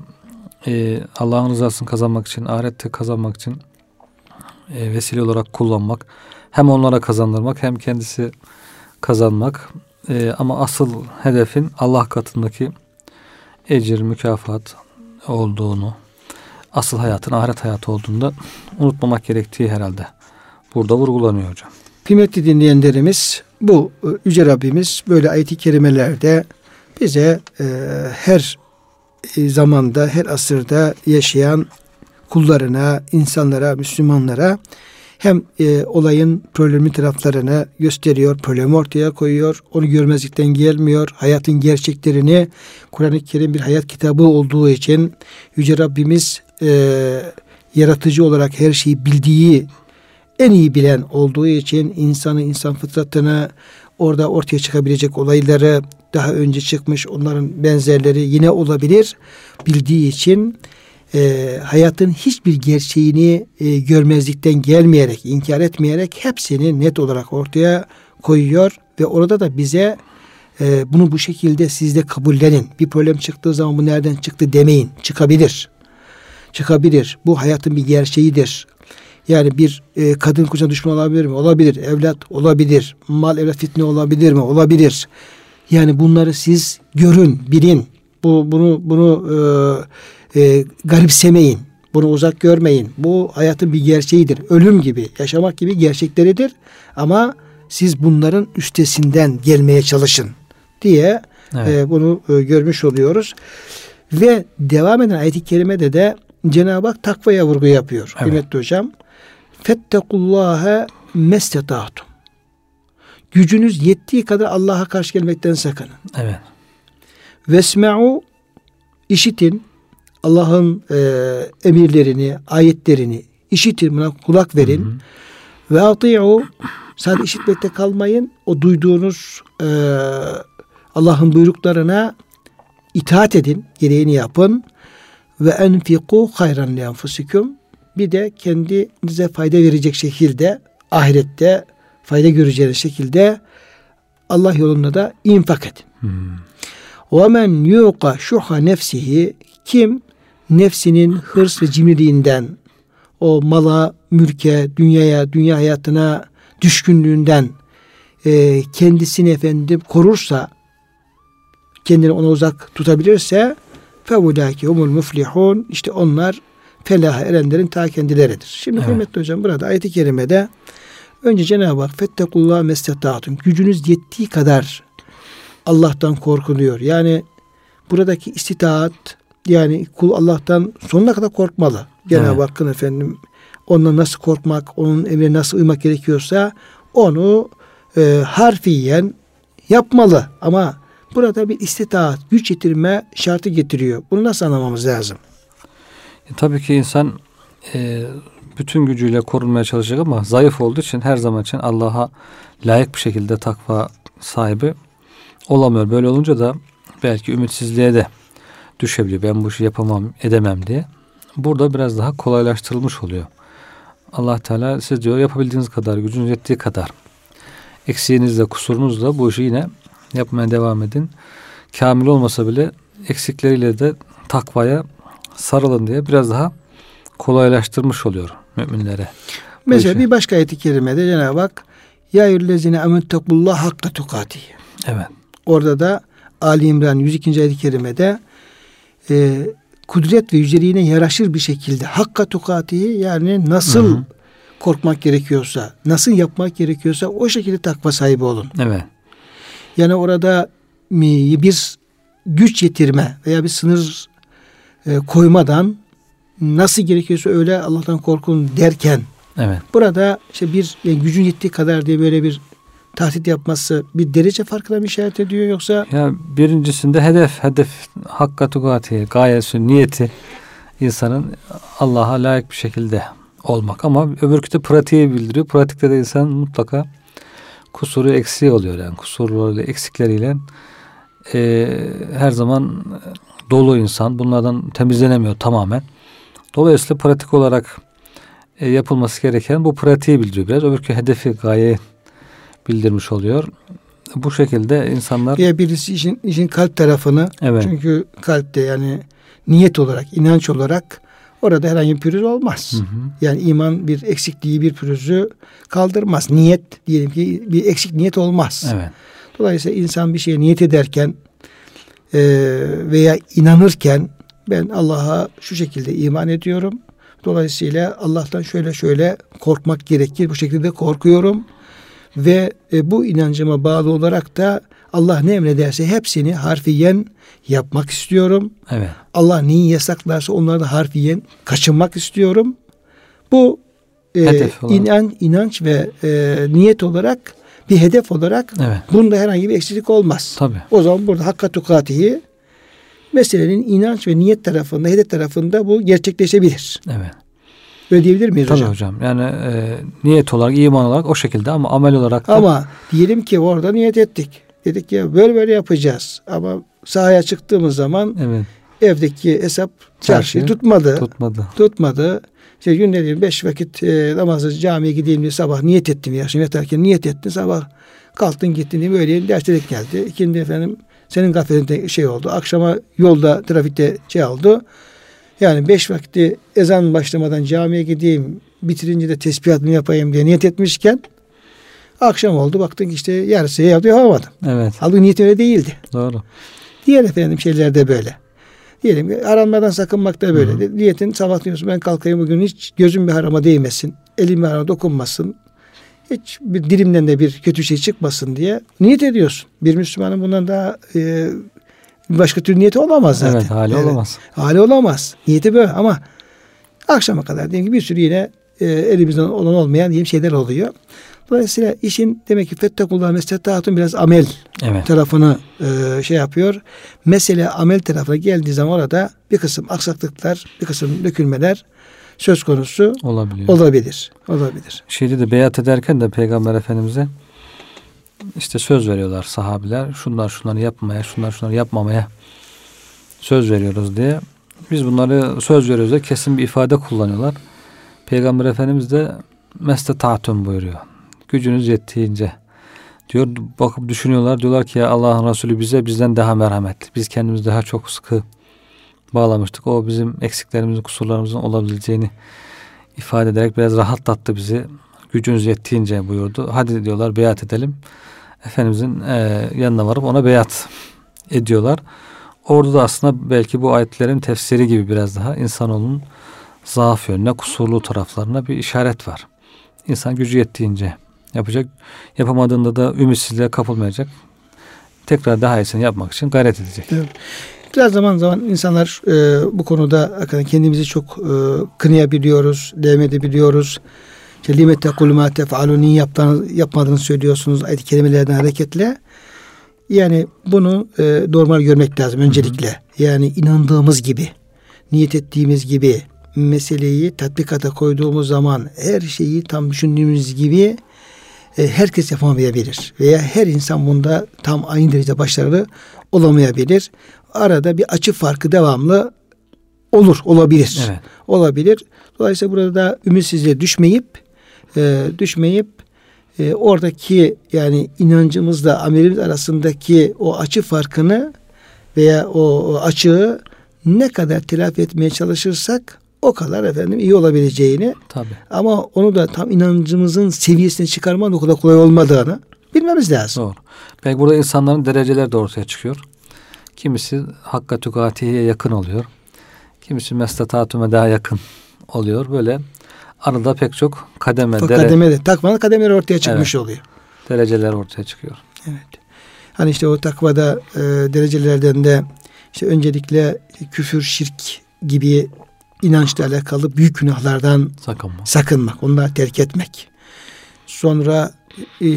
e, Allah'ın rızasını kazanmak için, ahirette kazanmak için e, vesile olarak kullanmak. Hem onlara kazandırmak hem kendisi kazanmak. E, ama asıl hedefin Allah katındaki ecir, mükafat olduğunu, asıl hayatın ahiret hayatı olduğunda unutmamak gerektiği herhalde. Burada vurgulanıyor hocam. Kıymetli dinleyenlerimiz bu e, Yüce Rabbimiz böyle ayet-i kerimelerde bize e, her e, zamanda, her asırda yaşayan kullarına, insanlara, Müslümanlara hem e, olayın problemi taraflarını gösteriyor, problemi ortaya koyuyor, onu görmezlikten gelmiyor, hayatın gerçeklerini Kur'an-ı Kerim bir hayat kitabı olduğu için Yüce Rabbimiz e, yaratıcı olarak her şeyi bildiği, en iyi bilen olduğu için insanı, insan fıtratını, orada ortaya çıkabilecek olayları daha önce çıkmış, onların benzerleri yine olabilir bildiği için e, hayatın hiçbir gerçeğini e, görmezlikten gelmeyerek, inkar etmeyerek hepsini net olarak ortaya koyuyor ve orada da bize e, bunu bu şekilde siz de kabullenin. Bir problem çıktığı zaman bu nereden çıktı demeyin. Çıkabilir. Çıkabilir. Bu hayatın bir gerçeğidir. Yani bir e, kadın kocana düşman olabilir mi? Olabilir. Evlat olabilir. Mal evlat fitne olabilir mi? Olabilir. Yani bunları siz görün, bilin. Bu bunu bunu e, e, garipsemeyin. Bunu uzak görmeyin. Bu hayatın bir gerçeğidir. Ölüm gibi, yaşamak gibi gerçekleridir. Ama siz bunların üstesinden gelmeye çalışın diye evet. e, bunu e, görmüş oluyoruz. Ve devam eden ayet-i kerimede de Cenab-ı Hak takvaya vurgu yapıyor. Evet. Kıymetli hocam. Fettekullâhe mestetâtum. Gücünüz yettiği kadar Allah'a karşı gelmekten sakının. Evet. Vesme'u işitin Allah'ın e, emirlerini, ayetlerini işitin, buna kulak verin. Ve ati'u sadece işitmekte kalmayın. O duyduğunuz e, Allah'ın buyruklarına itaat edin, gereğini yapın. Ve enfiku hayran li. Bir de kendinize fayda verecek şekilde ahirette fayda göreceğiniz şekilde Allah yolunda da infak edin. Ve men yuqa şuha nefsihi kim nefsinin hırs ve cimriliğinden o mala, mülke, dünyaya, dünya hayatına düşkünlüğünden e, kendisini efendim korursa kendini ona uzak tutabilirse fevulâki humul muflihun işte onlar felaha erenlerin ta kendileridir. Şimdi evet. kıymetli hocam burada ayet-i kerimede önce Cenab-ı Hak fettekullah mestetâtum gücünüz yettiği kadar Allah'tan korkuluyor. Yani buradaki istitaat yani kul Allah'tan sonuna kadar korkmalı. Cenab-ı evet. Hakk'ın efendim ondan nasıl korkmak, onun emrine nasıl uymak gerekiyorsa onu e, harfiyen yapmalı. Ama burada bir istitaat, güç yetirme şartı getiriyor. Bunu nasıl anlamamız lazım? E, tabii ki insan e, bütün gücüyle korunmaya çalışacak ama zayıf olduğu için her zaman için Allah'a layık bir şekilde takva sahibi olamıyor. Böyle olunca da belki ümitsizliğe de düşebiliyor. Ben bu işi yapamam, edemem diye. Burada biraz daha kolaylaştırılmış oluyor. Allah Teala siz diyor yapabildiğiniz kadar, gücünüz yettiği kadar eksiğinizle, kusurunuzla bu işi yine yapmaya devam edin. Kamil olmasa bile eksikleriyle de takvaya sarılın diye biraz daha kolaylaştırmış oluyor müminlere. Mesela bir başka ayet-i kerimede Cenab-ı Hak Ya yüllezine emettekullah hakka tukati. Evet. Orada da Ali İmran 102. ayet-i kerimede e, kudret ve yüceliğine yaraşır bir şekilde hakka tukatihi yani nasıl hı hı. korkmak gerekiyorsa, nasıl yapmak gerekiyorsa o şekilde takva sahibi olun. Evet. Yani orada bir güç yetirme veya bir sınır e, koymadan nasıl gerekiyorsa öyle Allah'tan korkun derken evet. burada işte bir yani gücün yettiği kadar diye böyle bir tahsit yapması bir derece farkına mı işaret ediyor yoksa? Ya birincisinde hedef, hedef hakka tukati, gayesi, niyeti insanın Allah'a layık bir şekilde olmak ama öbürkü de pratiği bildiriyor. Pratikte de insan mutlaka kusuru eksiği oluyor yani kusurlarıyla eksikleriyle e, her zaman dolu insan bunlardan temizlenemiyor tamamen. Dolayısıyla pratik olarak e, yapılması gereken bu pratiği bildiriyor biraz. Öbürkü hedefi gaye bildirmiş oluyor. Bu şekilde insanlar... Ya birisi işin, işin kalp tarafını evet. çünkü kalpte yani niyet olarak, inanç olarak orada herhangi bir pürüz olmaz. Hı hı. Yani iman bir eksikliği, bir pürüzü kaldırmaz. Niyet diyelim ki bir eksik niyet olmaz. Evet. Dolayısıyla insan bir şeye niyet ederken e, veya inanırken ben Allah'a şu şekilde iman ediyorum. Dolayısıyla Allah'tan şöyle şöyle korkmak gerekir. Bu şekilde korkuyorum ve e, bu inancıma bağlı olarak da Allah ne emrederse hepsini harfiyen yapmak istiyorum. Evet. Allah neyi yasaklarsa onları da harfiyen kaçınmak istiyorum. Bu e, inan, inanç ve e, niyet olarak bir hedef olarak evet. bunda herhangi bir eksiklik olmaz. Tabii. O zaman burada hakka tukatihi meselenin inanç ve niyet tarafında, hedef tarafında bu gerçekleşebilir. Evet. Öyle diyebilir miyiz Tabii hocam? hocam. Yani e, niyet olarak, iman olarak o şekilde ama amel olarak da... Ama diyelim ki orada niyet ettik. Dedik ya böyle böyle yapacağız. Ama sahaya çıktığımız zaman evet. evdeki hesap çarşıyı tutmadı. Tutmadı. Tutmadı. İşte günde diyelim beş vakit e, namazı camiye gideyim diye sabah niyet ettim ya. Şimdi yatarken niyet ettin sabah kalktın gittin diye böyle derste geldi. İkindi efendim senin gafletinde şey oldu. Akşama yolda trafikte şey oldu. Yani beş vakti ezan başlamadan camiye gideyim bitirince de tesbihatımı yapayım diye niyet etmişken akşam oldu baktın ki işte yarısı yaptı yapamadım. Evet. Halbuki niyet öyle değildi. Doğru. Diğer efendim şeyler de böyle. Diyelim ki aranmadan sakınmak da böyle. Hı. Niyetin sabah diyorsun ben kalkayım bugün hiç gözüm bir harama değmesin. Elim bir harama dokunmasın. Hiç bir dilimden de bir kötü şey çıkmasın diye niyet ediyorsun. Bir Müslümanın bundan daha e, başka türlü niyeti olamaz zaten. Evet hali evet. olamaz. Hali olamaz. Niyeti böyle ama akşama kadar diyelim ki bir sürü yine e, elimizden olan olmayan diyeyim şeyler oluyor. Dolayısıyla işin demek ki fettakullah meslehatun biraz amel evet. tarafını e, şey yapıyor. Mesele amel tarafına geldiği zaman orada bir kısım aksaklıklar, bir kısım dökülmeler söz konusu olabilir. Olabilir. Olabilir. Şeyde de beyat ederken de Peygamber Efendimiz'e işte söz veriyorlar sahabiler. Şunlar şunları yapmaya, şunlar şunları yapmamaya söz veriyoruz diye. Biz bunları söz veriyoruz diye kesin bir ifade kullanıyorlar. Peygamber Efendimiz de mestetatun buyuruyor. Gücünüz yettiğince. Diyor bakıp düşünüyorlar. Diyorlar ki ya Allah'ın Resulü bize bizden daha merhametli. Biz kendimizi daha çok sıkı bağlamıştık. O bizim eksiklerimizin kusurlarımızın olabileceğini ifade ederek biraz rahatlattı bizi. Gücünüz yettiğince buyurdu. Hadi diyorlar beyat edelim Efendimizin e, yanına varıp ona beyat ediyorlar orada da aslında belki bu ayetlerin tefsiri gibi biraz daha insanoğlunun zaaf yönüne kusurlu taraflarına bir işaret var. İnsan gücü yettiğince yapacak. Yapamadığında da ümitsizliğe kapılmayacak. Tekrar daha iyisini yapmak için gayret edecek. Evet. Biraz zaman zaman insanlar e, bu konuda kendimizi çok e, kınayabiliyoruz, değmedebiliyoruz. İşte limette kulma tefalun yapmadığını söylüyorsunuz ayet kelimelerden hareketle. Yani bunu e, normal görmek lazım öncelikle. Hı hı. Yani inandığımız gibi, niyet ettiğimiz gibi meseleyi tatbikata koyduğumuz zaman her şeyi tam düşündüğümüz gibi e, herkes yapamayabilir. Veya her insan bunda tam aynı derecede başarılı olamayabilir. Arada bir açı farkı devamlı olur, olabilir. Evet. Olabilir. Dolayısıyla burada da ümitsizliğe düşmeyip e, düşmeyip e, oradaki yani inancımızla amelimiz arasındaki o açı farkını veya o, o açığı ne kadar telafi etmeye çalışırsak o kadar efendim iyi olabileceğini Tabii. ama onu da tam inancımızın seviyesine çıkarmanın o kadar kolay olmadığını bilmemiz lazım. Doğru. Belki burada insanların dereceleri de ortaya çıkıyor. Kimisi hakka tukatiye yakın oluyor. Kimisi mestatatume daha yakın oluyor. Böyle arada pek çok kademe. Dere, kademe de, takvanın kademeleri ortaya çıkmış evet, oluyor. Dereceler ortaya çıkıyor. Evet. Hani işte o takvada e, derecelerden de işte öncelikle küfür, şirk gibi inançla alakalı büyük günahlardan sakınmak, sakınmak onları terk etmek. Sonra e,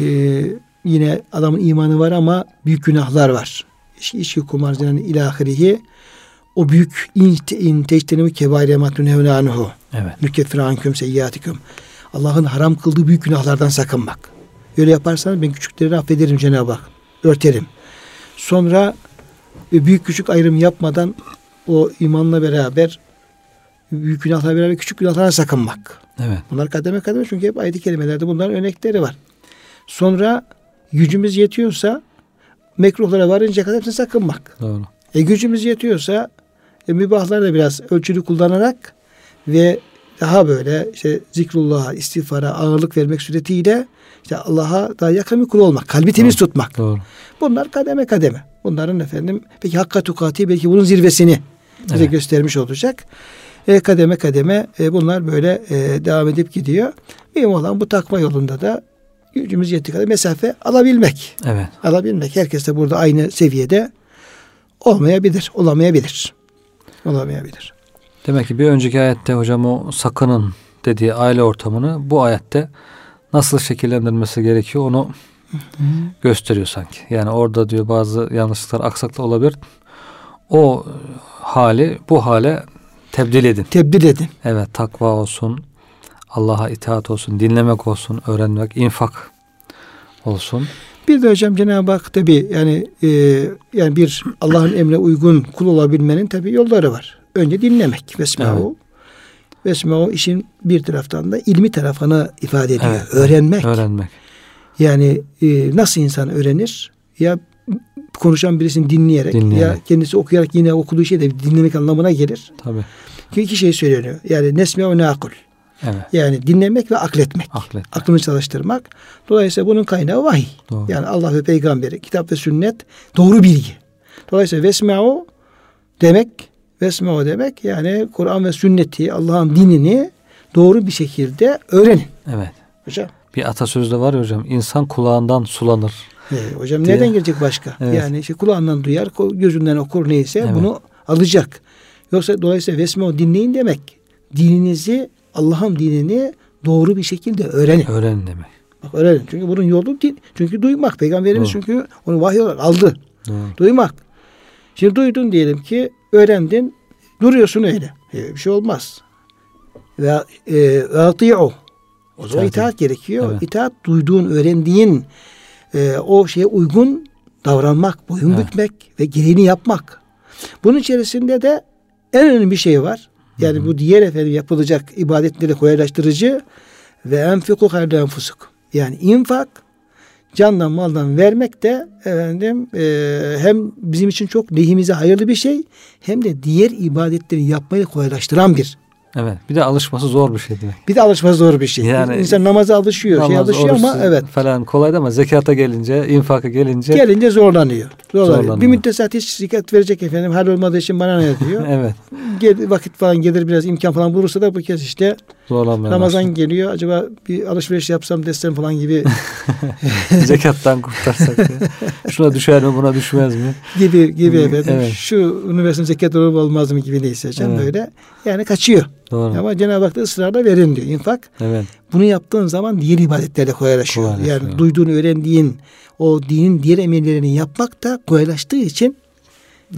yine adamın imanı var ama büyük günahlar var. İçki, kumar, zina, ilahirihi o büyük in teçtenimi kebaire matun hevnanuhu. Evet. Nükeffir anküm seyyatikum. Allah'ın haram kıldığı büyük günahlardan sakınmak. Öyle yaparsanız ben küçükleri affederim Cenab-ı Hak. Örterim. Sonra e, büyük küçük ayrım yapmadan o imanla beraber büyük günahlar beraber küçük günahlara sakınmak. Evet. Bunlar kademe kademe çünkü hep ayet-i kerimelerde bunların örnekleri var. Sonra gücümüz yetiyorsa mekruhlara varınca kadar hepsine sakınmak. Doğru. E gücümüz yetiyorsa e, mübahları da biraz ölçülü kullanarak ve daha böyle işte zikrullah'a, istiğfara ağırlık vermek suretiyle işte Allah'a daha yakın bir kul olmak, kalbi temiz Doğru. tutmak. Doğru. Bunlar kademe kademe. Bunların efendim peki hakka tukati belki bunun zirvesini bize evet. göstermiş olacak. E, kademe kademe e, bunlar böyle e, devam edip gidiyor. Mühim olan bu takma yolunda da gücümüz yettiği kadar mesafe alabilmek. Evet. Alabilmek. Herkes de burada aynı seviyede olmayabilir, olamayabilir. Olamayabilir. Demek ki bir önceki ayette hocam o sakının dediği aile ortamını bu ayette nasıl şekillendirmesi gerekiyor onu Hı-hı. gösteriyor sanki. Yani orada diyor bazı yanlışlıklar aksaklık olabilir. O hali bu hale Tebdil edin. Tebdil edin. Evet takva olsun. Allah'a itaat olsun. Dinlemek olsun. Öğrenmek. infak olsun. Bir de hocam Cenab-ı Hak tabi yani e, yani bir Allah'ın emre uygun kul olabilmenin tabi yolları var. Önce dinlemek. Vesma'u. Evet. Vesma'u işin bir taraftan da ilmi tarafını ifade ediyor. Evet, öğrenmek. Öğrenmek. Yani e, nasıl insan öğrenir? Ya konuşan birisini dinleyerek, dinleyerek ya kendisi okuyarak yine okuduğu şey de dinlemek anlamına gelir. Tabii. Ki iki şey söyleniyor. Yani nesme ve nakul. Evet. Yani dinlemek ve akletmek. Akletmek. Aklını çalıştırmak. Dolayısıyla bunun kaynağı vahiy. Doğru. Yani Allah ve peygamberi, kitap ve sünnet doğru bilgi. Dolayısıyla vesma'u demek vesma'u demek yani Kur'an ve sünneti Allah'ın dinini doğru bir şekilde öğrenin. Evet. Hocam. Bir atasözü de var ya hocam. İnsan kulağından sulanır. Ee, hocam diye. nereden gelecek başka? Evet. Yani işte kulağından duyar, gözünden okur neyse evet. bunu alacak. Yoksa dolayısıyla vesme dinleyin demek. Dininizi Allah'ın dinini doğru bir şekilde öğrenin. Öğrenin demek. Bak öğrenin. Çünkü bunun yolu din. Çünkü duymak. Peygamberimiz Doğru. çünkü onu vahiy olarak aldı. Doğru. Duymak. Şimdi duydun diyelim ki öğrendin. Duruyorsun öyle. Ee, bir şey olmaz. Ve e, o. O zaman itaat gerekiyor. Evet. İtaat duyduğun, öğrendiğin e, o şeye uygun davranmak, boyun evet. bükmek ve gereğini yapmak. Bunun içerisinde de en önemli bir şey var. Yani Hı-hı. bu diğer efendim yapılacak ibadetleri kolaylaştırıcı ve enfiku hayırlı enfusuk. Yani infak candan maldan vermek de efendim e, hem bizim için çok lehimize hayırlı bir şey hem de diğer ibadetleri yapmayı kolaylaştıran bir Evet. Bir de alışması zor bir şey demek. Bir de alışması zor bir şey. Yani İnsan namaza alışıyor, namaz, şey alışıyor ama evet. Falan kolay ama zekata gelince, infaka gelince gelince zorlanıyor. Zorlanıyor. zorlanıyor. Bir müddet hiç zekat verecek efendim. Hal olmadığı için bana ne diyor? <laughs> evet. Gel, vakit falan gelir biraz imkan falan bulursa da bu kez işte Zorlanmaya Ramazan başladı. geliyor. Acaba bir alışveriş yapsam desem falan gibi. <laughs> Zekattan kurtarsak ya. <laughs> Şuna düşer mi buna düşmez mi? Gibi gibi efendim. Evet. Şu üniversite zekat olur olmaz mı gibi neyse hocam evet. böyle. Yani kaçıyor. Doğru. Ama Cenab-ı Hak da ısrarla verin diyor infak. Evet. Bunu yaptığın zaman diğer ibadetlerle kolaylaşıyor. kolaylaşıyor. Yani duyduğunu öğrendiğin o dinin diğer emirlerini yapmak da kolaylaştığı için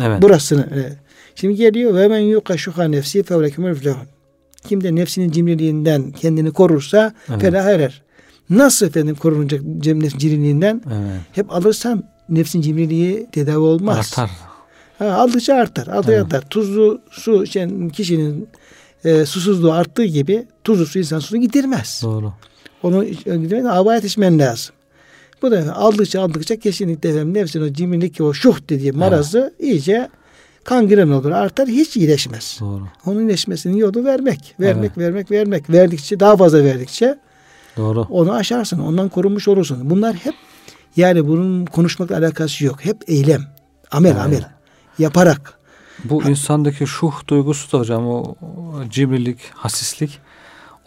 evet. burasını. Evet. Şimdi geliyor ve men yuka şuha nefsi fevlekümül flehun. Kim de nefsinin cimriliğinden kendini korursa evet. felah erer. Nasıl efendim korunacak nefsin cimriliğinden? Evet. Hep alırsan nefsin cimriliği tedavi olmaz. Artar. Ha, aldıkça artar. Aldıkça evet. artar. Tuzlu su içen kişinin e, susuzluğu arttığı gibi tuzlu su insan susuzluğu gidermez. Doğru. Onu gidermez. Havaya içmen lazım. Bu da aldıkça aldıkça kesinlikle efendim nefsin o cimrilik o şuh dediği marazı evet. iyice kangren olur artar hiç iyileşmez. Doğru. Onun iyileşmesinin yolu vermek. Vermek, evet. vermek, vermek. Verdikçe daha fazla verdikçe Doğru. onu aşarsın. Ondan korunmuş olursun. Bunlar hep yani bunun konuşmakla alakası yok. Hep eylem. Amel evet. amel. Yaparak. Bu insandaki şuh duygusu da hocam o, cimrilik, hasislik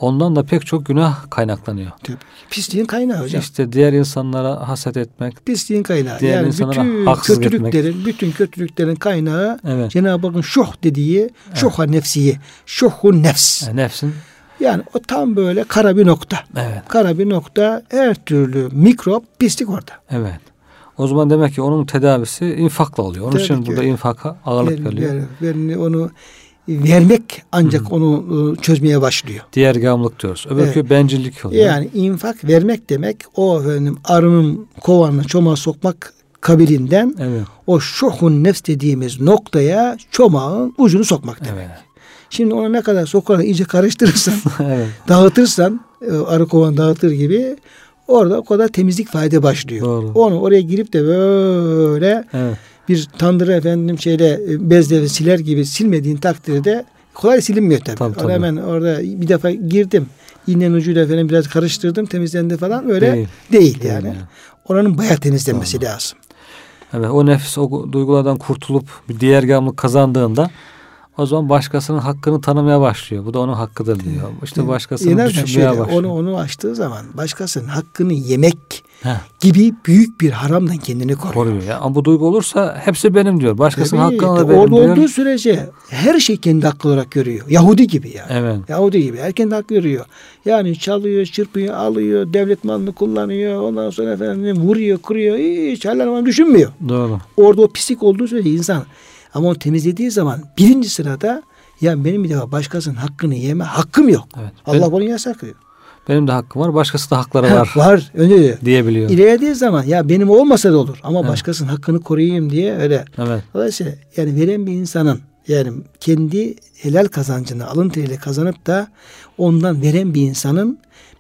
Ondan da pek çok günah kaynaklanıyor. Tabii. Pisliğin kaynağı hocam. İşte diğer insanlara haset etmek. Pisliğin kaynağı. Diğer yani bütün kötülüklerin, etmek. bütün kötülüklerin kaynağı evet. Cenab-ı Hakk'ın şuh dediği şuha evet. nefsiyi. Şuhun nefs. Yani nefsin. Yani o tam böyle kara bir nokta. Evet. Kara bir nokta her türlü mikrop pislik orada. Evet. O zaman demek ki onun tedavisi infakla oluyor. Onun Tabii için burada infaka ağırlık ver, veriliyor. Ver, ver, onu vermek ancak Hı. onu e, çözmeye başlıyor. Diğer gamlık diyoruz. Öbürkü evet. bencillik oluyor. Yani infak vermek demek o efendim arının kovanına çomağı sokmak kabilinden evet. o şuhun nefs dediğimiz noktaya çomağın ucunu sokmak demek. Evet. Şimdi ona ne kadar sokarak iyice karıştırırsan, <laughs> evet. dağıtırsan, e, arı kovan dağıtır gibi orada o kadar temizlik fayda başlıyor. Doğru. Onu oraya girip de böyle evet bir tandırı efendim şeyle e, bezle siler gibi silmediğin takdirde kolay silinmiyor tabii. tabii, tabii. Hemen orada bir defa girdim. İğnenin ucuyla efendim biraz karıştırdım temizlendi falan öyle değil, değil yani. yani. Oranın bayağı temizlenmesi Doğru. lazım. Evet o nefis o duygulardan kurtulup bir diğer gamlık kazandığında o zaman başkasının hakkını tanımaya başlıyor. Bu da onun hakkıdır diyor. İşte başkasını düşünmeye şöyle, başlıyor. Onu, onu açtığı zaman başkasının hakkını yemek Heh. gibi büyük bir haramdan kendini koruyor. koruyor ya. Ama bu duygu olursa hepsi benim diyor. Başkasının Tabii, hakkını da benim orada diyor. olduğu sürece her şey kendi hakkı olarak görüyor. Yahudi gibi yani. Evet. Yahudi gibi. Her kendi hakkı görüyor. Yani çalıyor, çırpıyor, alıyor, devlet malını kullanıyor. Ondan sonra efendim vuruyor, kırıyor. Hiç hallerden düşünmüyor. Doğru. Orada o pislik olduğu sürece insan ama onu temizlediği zaman birinci sırada ya benim bir defa başkasının hakkını yeme hakkım yok. Evet. Allah ben, bunu yasaklıyor. Benim de hakkım var. Başkası da hakları var. var. Öyle diyor. Diyebiliyor. İlerlediği zaman ya benim olmasa da olur ama Evet. başkasının hakkını koruyayım diye öyle. Evet. Dolayısıyla yani veren bir insanın yani kendi helal kazancını alın teriyle kazanıp da ondan veren bir insanın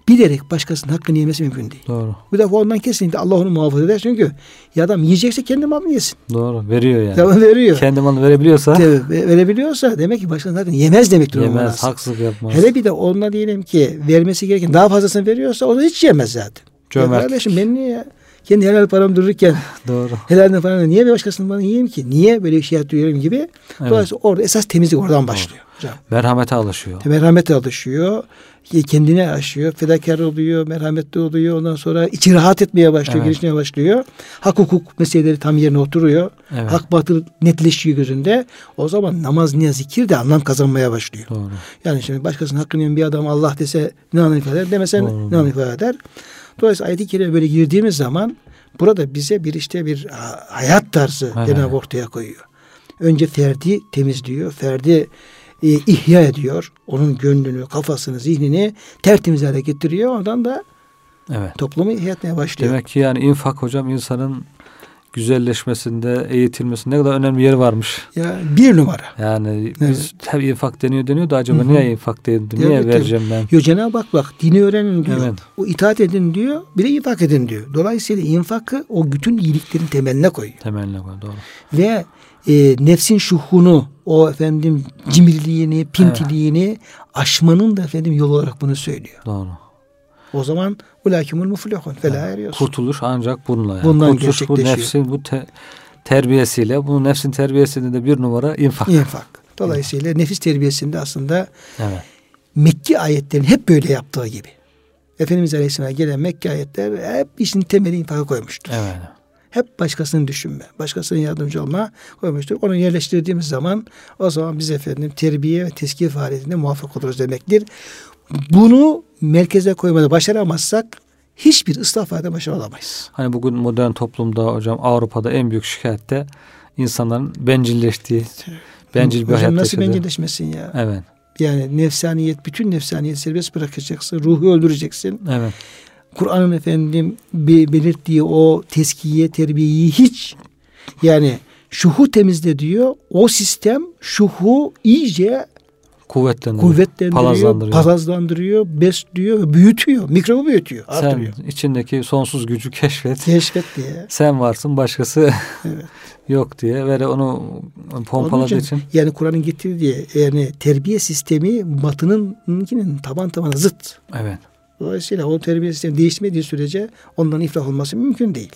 bilerek başkasının hakkını yemesi mümkün değil. Doğru. Bu defa ondan kesinlikle Allah onu muhafaza eder. Çünkü ya adam yiyecekse kendi malını yesin. Doğru. Veriyor yani. Tamam veriyor. Kendi malını verebiliyorsa Tabii, ve- verebiliyorsa demek ki başkasının hakkını yemez demektir. yemez. Haksızlık yapmaz. Hele bir de onunla diyelim ki vermesi gereken daha fazlasını veriyorsa o da hiç yemez zaten. Cömert. Ya kardeşim ben niye? Kendi helal param dururken <laughs> Doğru. helal paramla niye bir başkasının paranı yiyeyim ki? Niye böyle bir şey duyuyorum gibi. Dolayısıyla orada esas temizlik oradan başlıyor. Hocam. Merhamete alışıyor. Merhamete alışıyor. Kendine aşıyor. Fedakar oluyor. Merhametli oluyor. Ondan sonra içi rahat etmeye başlıyor. Evet. Gelişmeye başlıyor. Hak hukuk meseleleri tam yerine oturuyor. Evet. Hak batıl netleşiyor gözünde. O zaman namaz, niyaz, zikir de anlam kazanmaya başlıyor. Doğru. Yani şimdi başkasının hakkını yiyen bir adam Allah dese ne anlam ifade eder demesen Doğru. ne anlam ifade eder. Dolayısıyla ayet-i kerime böyle girdiğimiz zaman burada bize bir işte bir ha- hayat tarzı Evet. Cenab-ı ortaya koyuyor. Önce ferdi temizliyor. Ferdi e, ihya ediyor. Onun gönlünü, kafasını, zihnini tertemiz hale getiriyor. Oradan da Evet. toplumu ihya etmeye başlıyor. Demek ki yani infak hocam insanın güzelleşmesinde, eğitilmesinde ne kadar önemli yeri varmış. Ya bir numara. Yani Evet. biz tabii infak deniyor deniyor da acaba Hı hı. niye infak denildi? Niye Evet, vereceğim ben? Yo Cenab-ı Hak bak dini öğrenin diyor. Evet. O itaat edin diyor. Bir de infak edin diyor. Dolayısıyla infakı o bütün iyiliklerin temeline koyuyor. Temeline koy. Doğru. ve e, nefsin şuhunu o efendim cimriliğini, pintiliğini aşmanın da efendim yolu olarak bunu söylüyor. Doğru. O zaman ulakimul muflihun fela eriyorsun. Kurtuluş ancak bununla yani. Bundan Kurtuluş bu nefsin bu te- terbiyesiyle. Bu nefsin terbiyesinde de bir numara infak. İnfak. Dolayısıyla nefis terbiyesinde aslında Evet. Mekki ayetlerin hep böyle yaptığı gibi. Efendimiz Aleyhisselam'a gelen Mekke ayetler hep işin temeli infaka koymuştur. Evet. Hep başkasını düşünme, başkasının yardımcı olma koymuştur. Onu yerleştirdiğimiz zaman o zaman biz efendim terbiye ve tezkiye faaliyetinde muvaffak oluruz demektir. Bunu merkeze koymada başaramazsak hiçbir ıslah faaliyetinde başarılamayız. Hani bugün modern toplumda hocam Avrupa'da en büyük şikayet de insanların bencilleştiği, bencil bir Hocam hayat nasıl bencilleşmesin ya? Evet. Yani nefsaniyet, bütün nefsaniyet serbest bırakacaksın, ruhu öldüreceksin. Evet. Kur'an'ın efendim be- belirttiği o teskiye, terbiyeyi hiç yani şuhu temizle diyor. O sistem şuhu iyice Kuvvetlendiriyor. kuvvetlendiriyor, palazlandırıyor. palazlandırıyor, besliyor büyütüyor. Mikrobu büyütüyor, Sen artırıyor. içindeki sonsuz gücü keşfet. Keşfet diye. <laughs> Sen varsın başkası <laughs> Evet. yok diye ve onu pompaladığı için. yani Kur'an'ın getirdiği yani terbiye sistemi batınınkinin taban tabana zıt. Evet. Dolayısıyla o terbiye sistemi değişmediği sürece ondan iflah olması mümkün değil.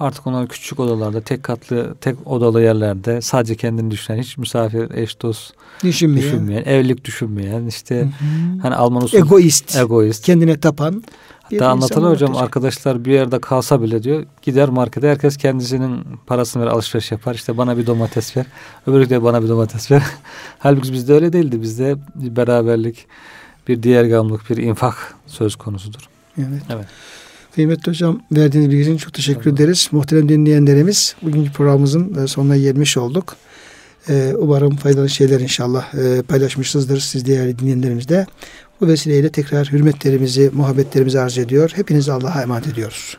Artık onlar küçük odalarda, tek katlı, tek odalı yerlerde sadece kendini düşünen, hiç misafir, eş, dost Düşünmeyen, düşünmeyen, evlilik düşünmeyen, işte Hı hı. hani Alman usulü egoist, egoist. kendine tapan. insan anlatılır hocam ortaya arkadaşlar bir yerde kalsa bile diyor gider markete herkes kendisinin parasını ver alışveriş yapar işte bana bir domates ver öbürü de bana bir domates ver. <laughs> Halbuki bizde öyle değildi bizde bir beraberlik bir diğergamlık bir infak söz konusudur. Evet. Evet. Kıymetli hocam verdiğiniz bilgi için çok teşekkür ederiz. Muhterem dinleyenlerimiz bugünkü programımızın e, sonuna gelmiş olduk. Ee, umarım faydalı şeyler inşallah e, paylaşmışsınızdır siz değerli dinleyenlerimiz de. Bu vesileyle tekrar hürmetlerimizi, muhabbetlerimizi arz ediyor. Hepinizi Allah'a emanet ediyoruz.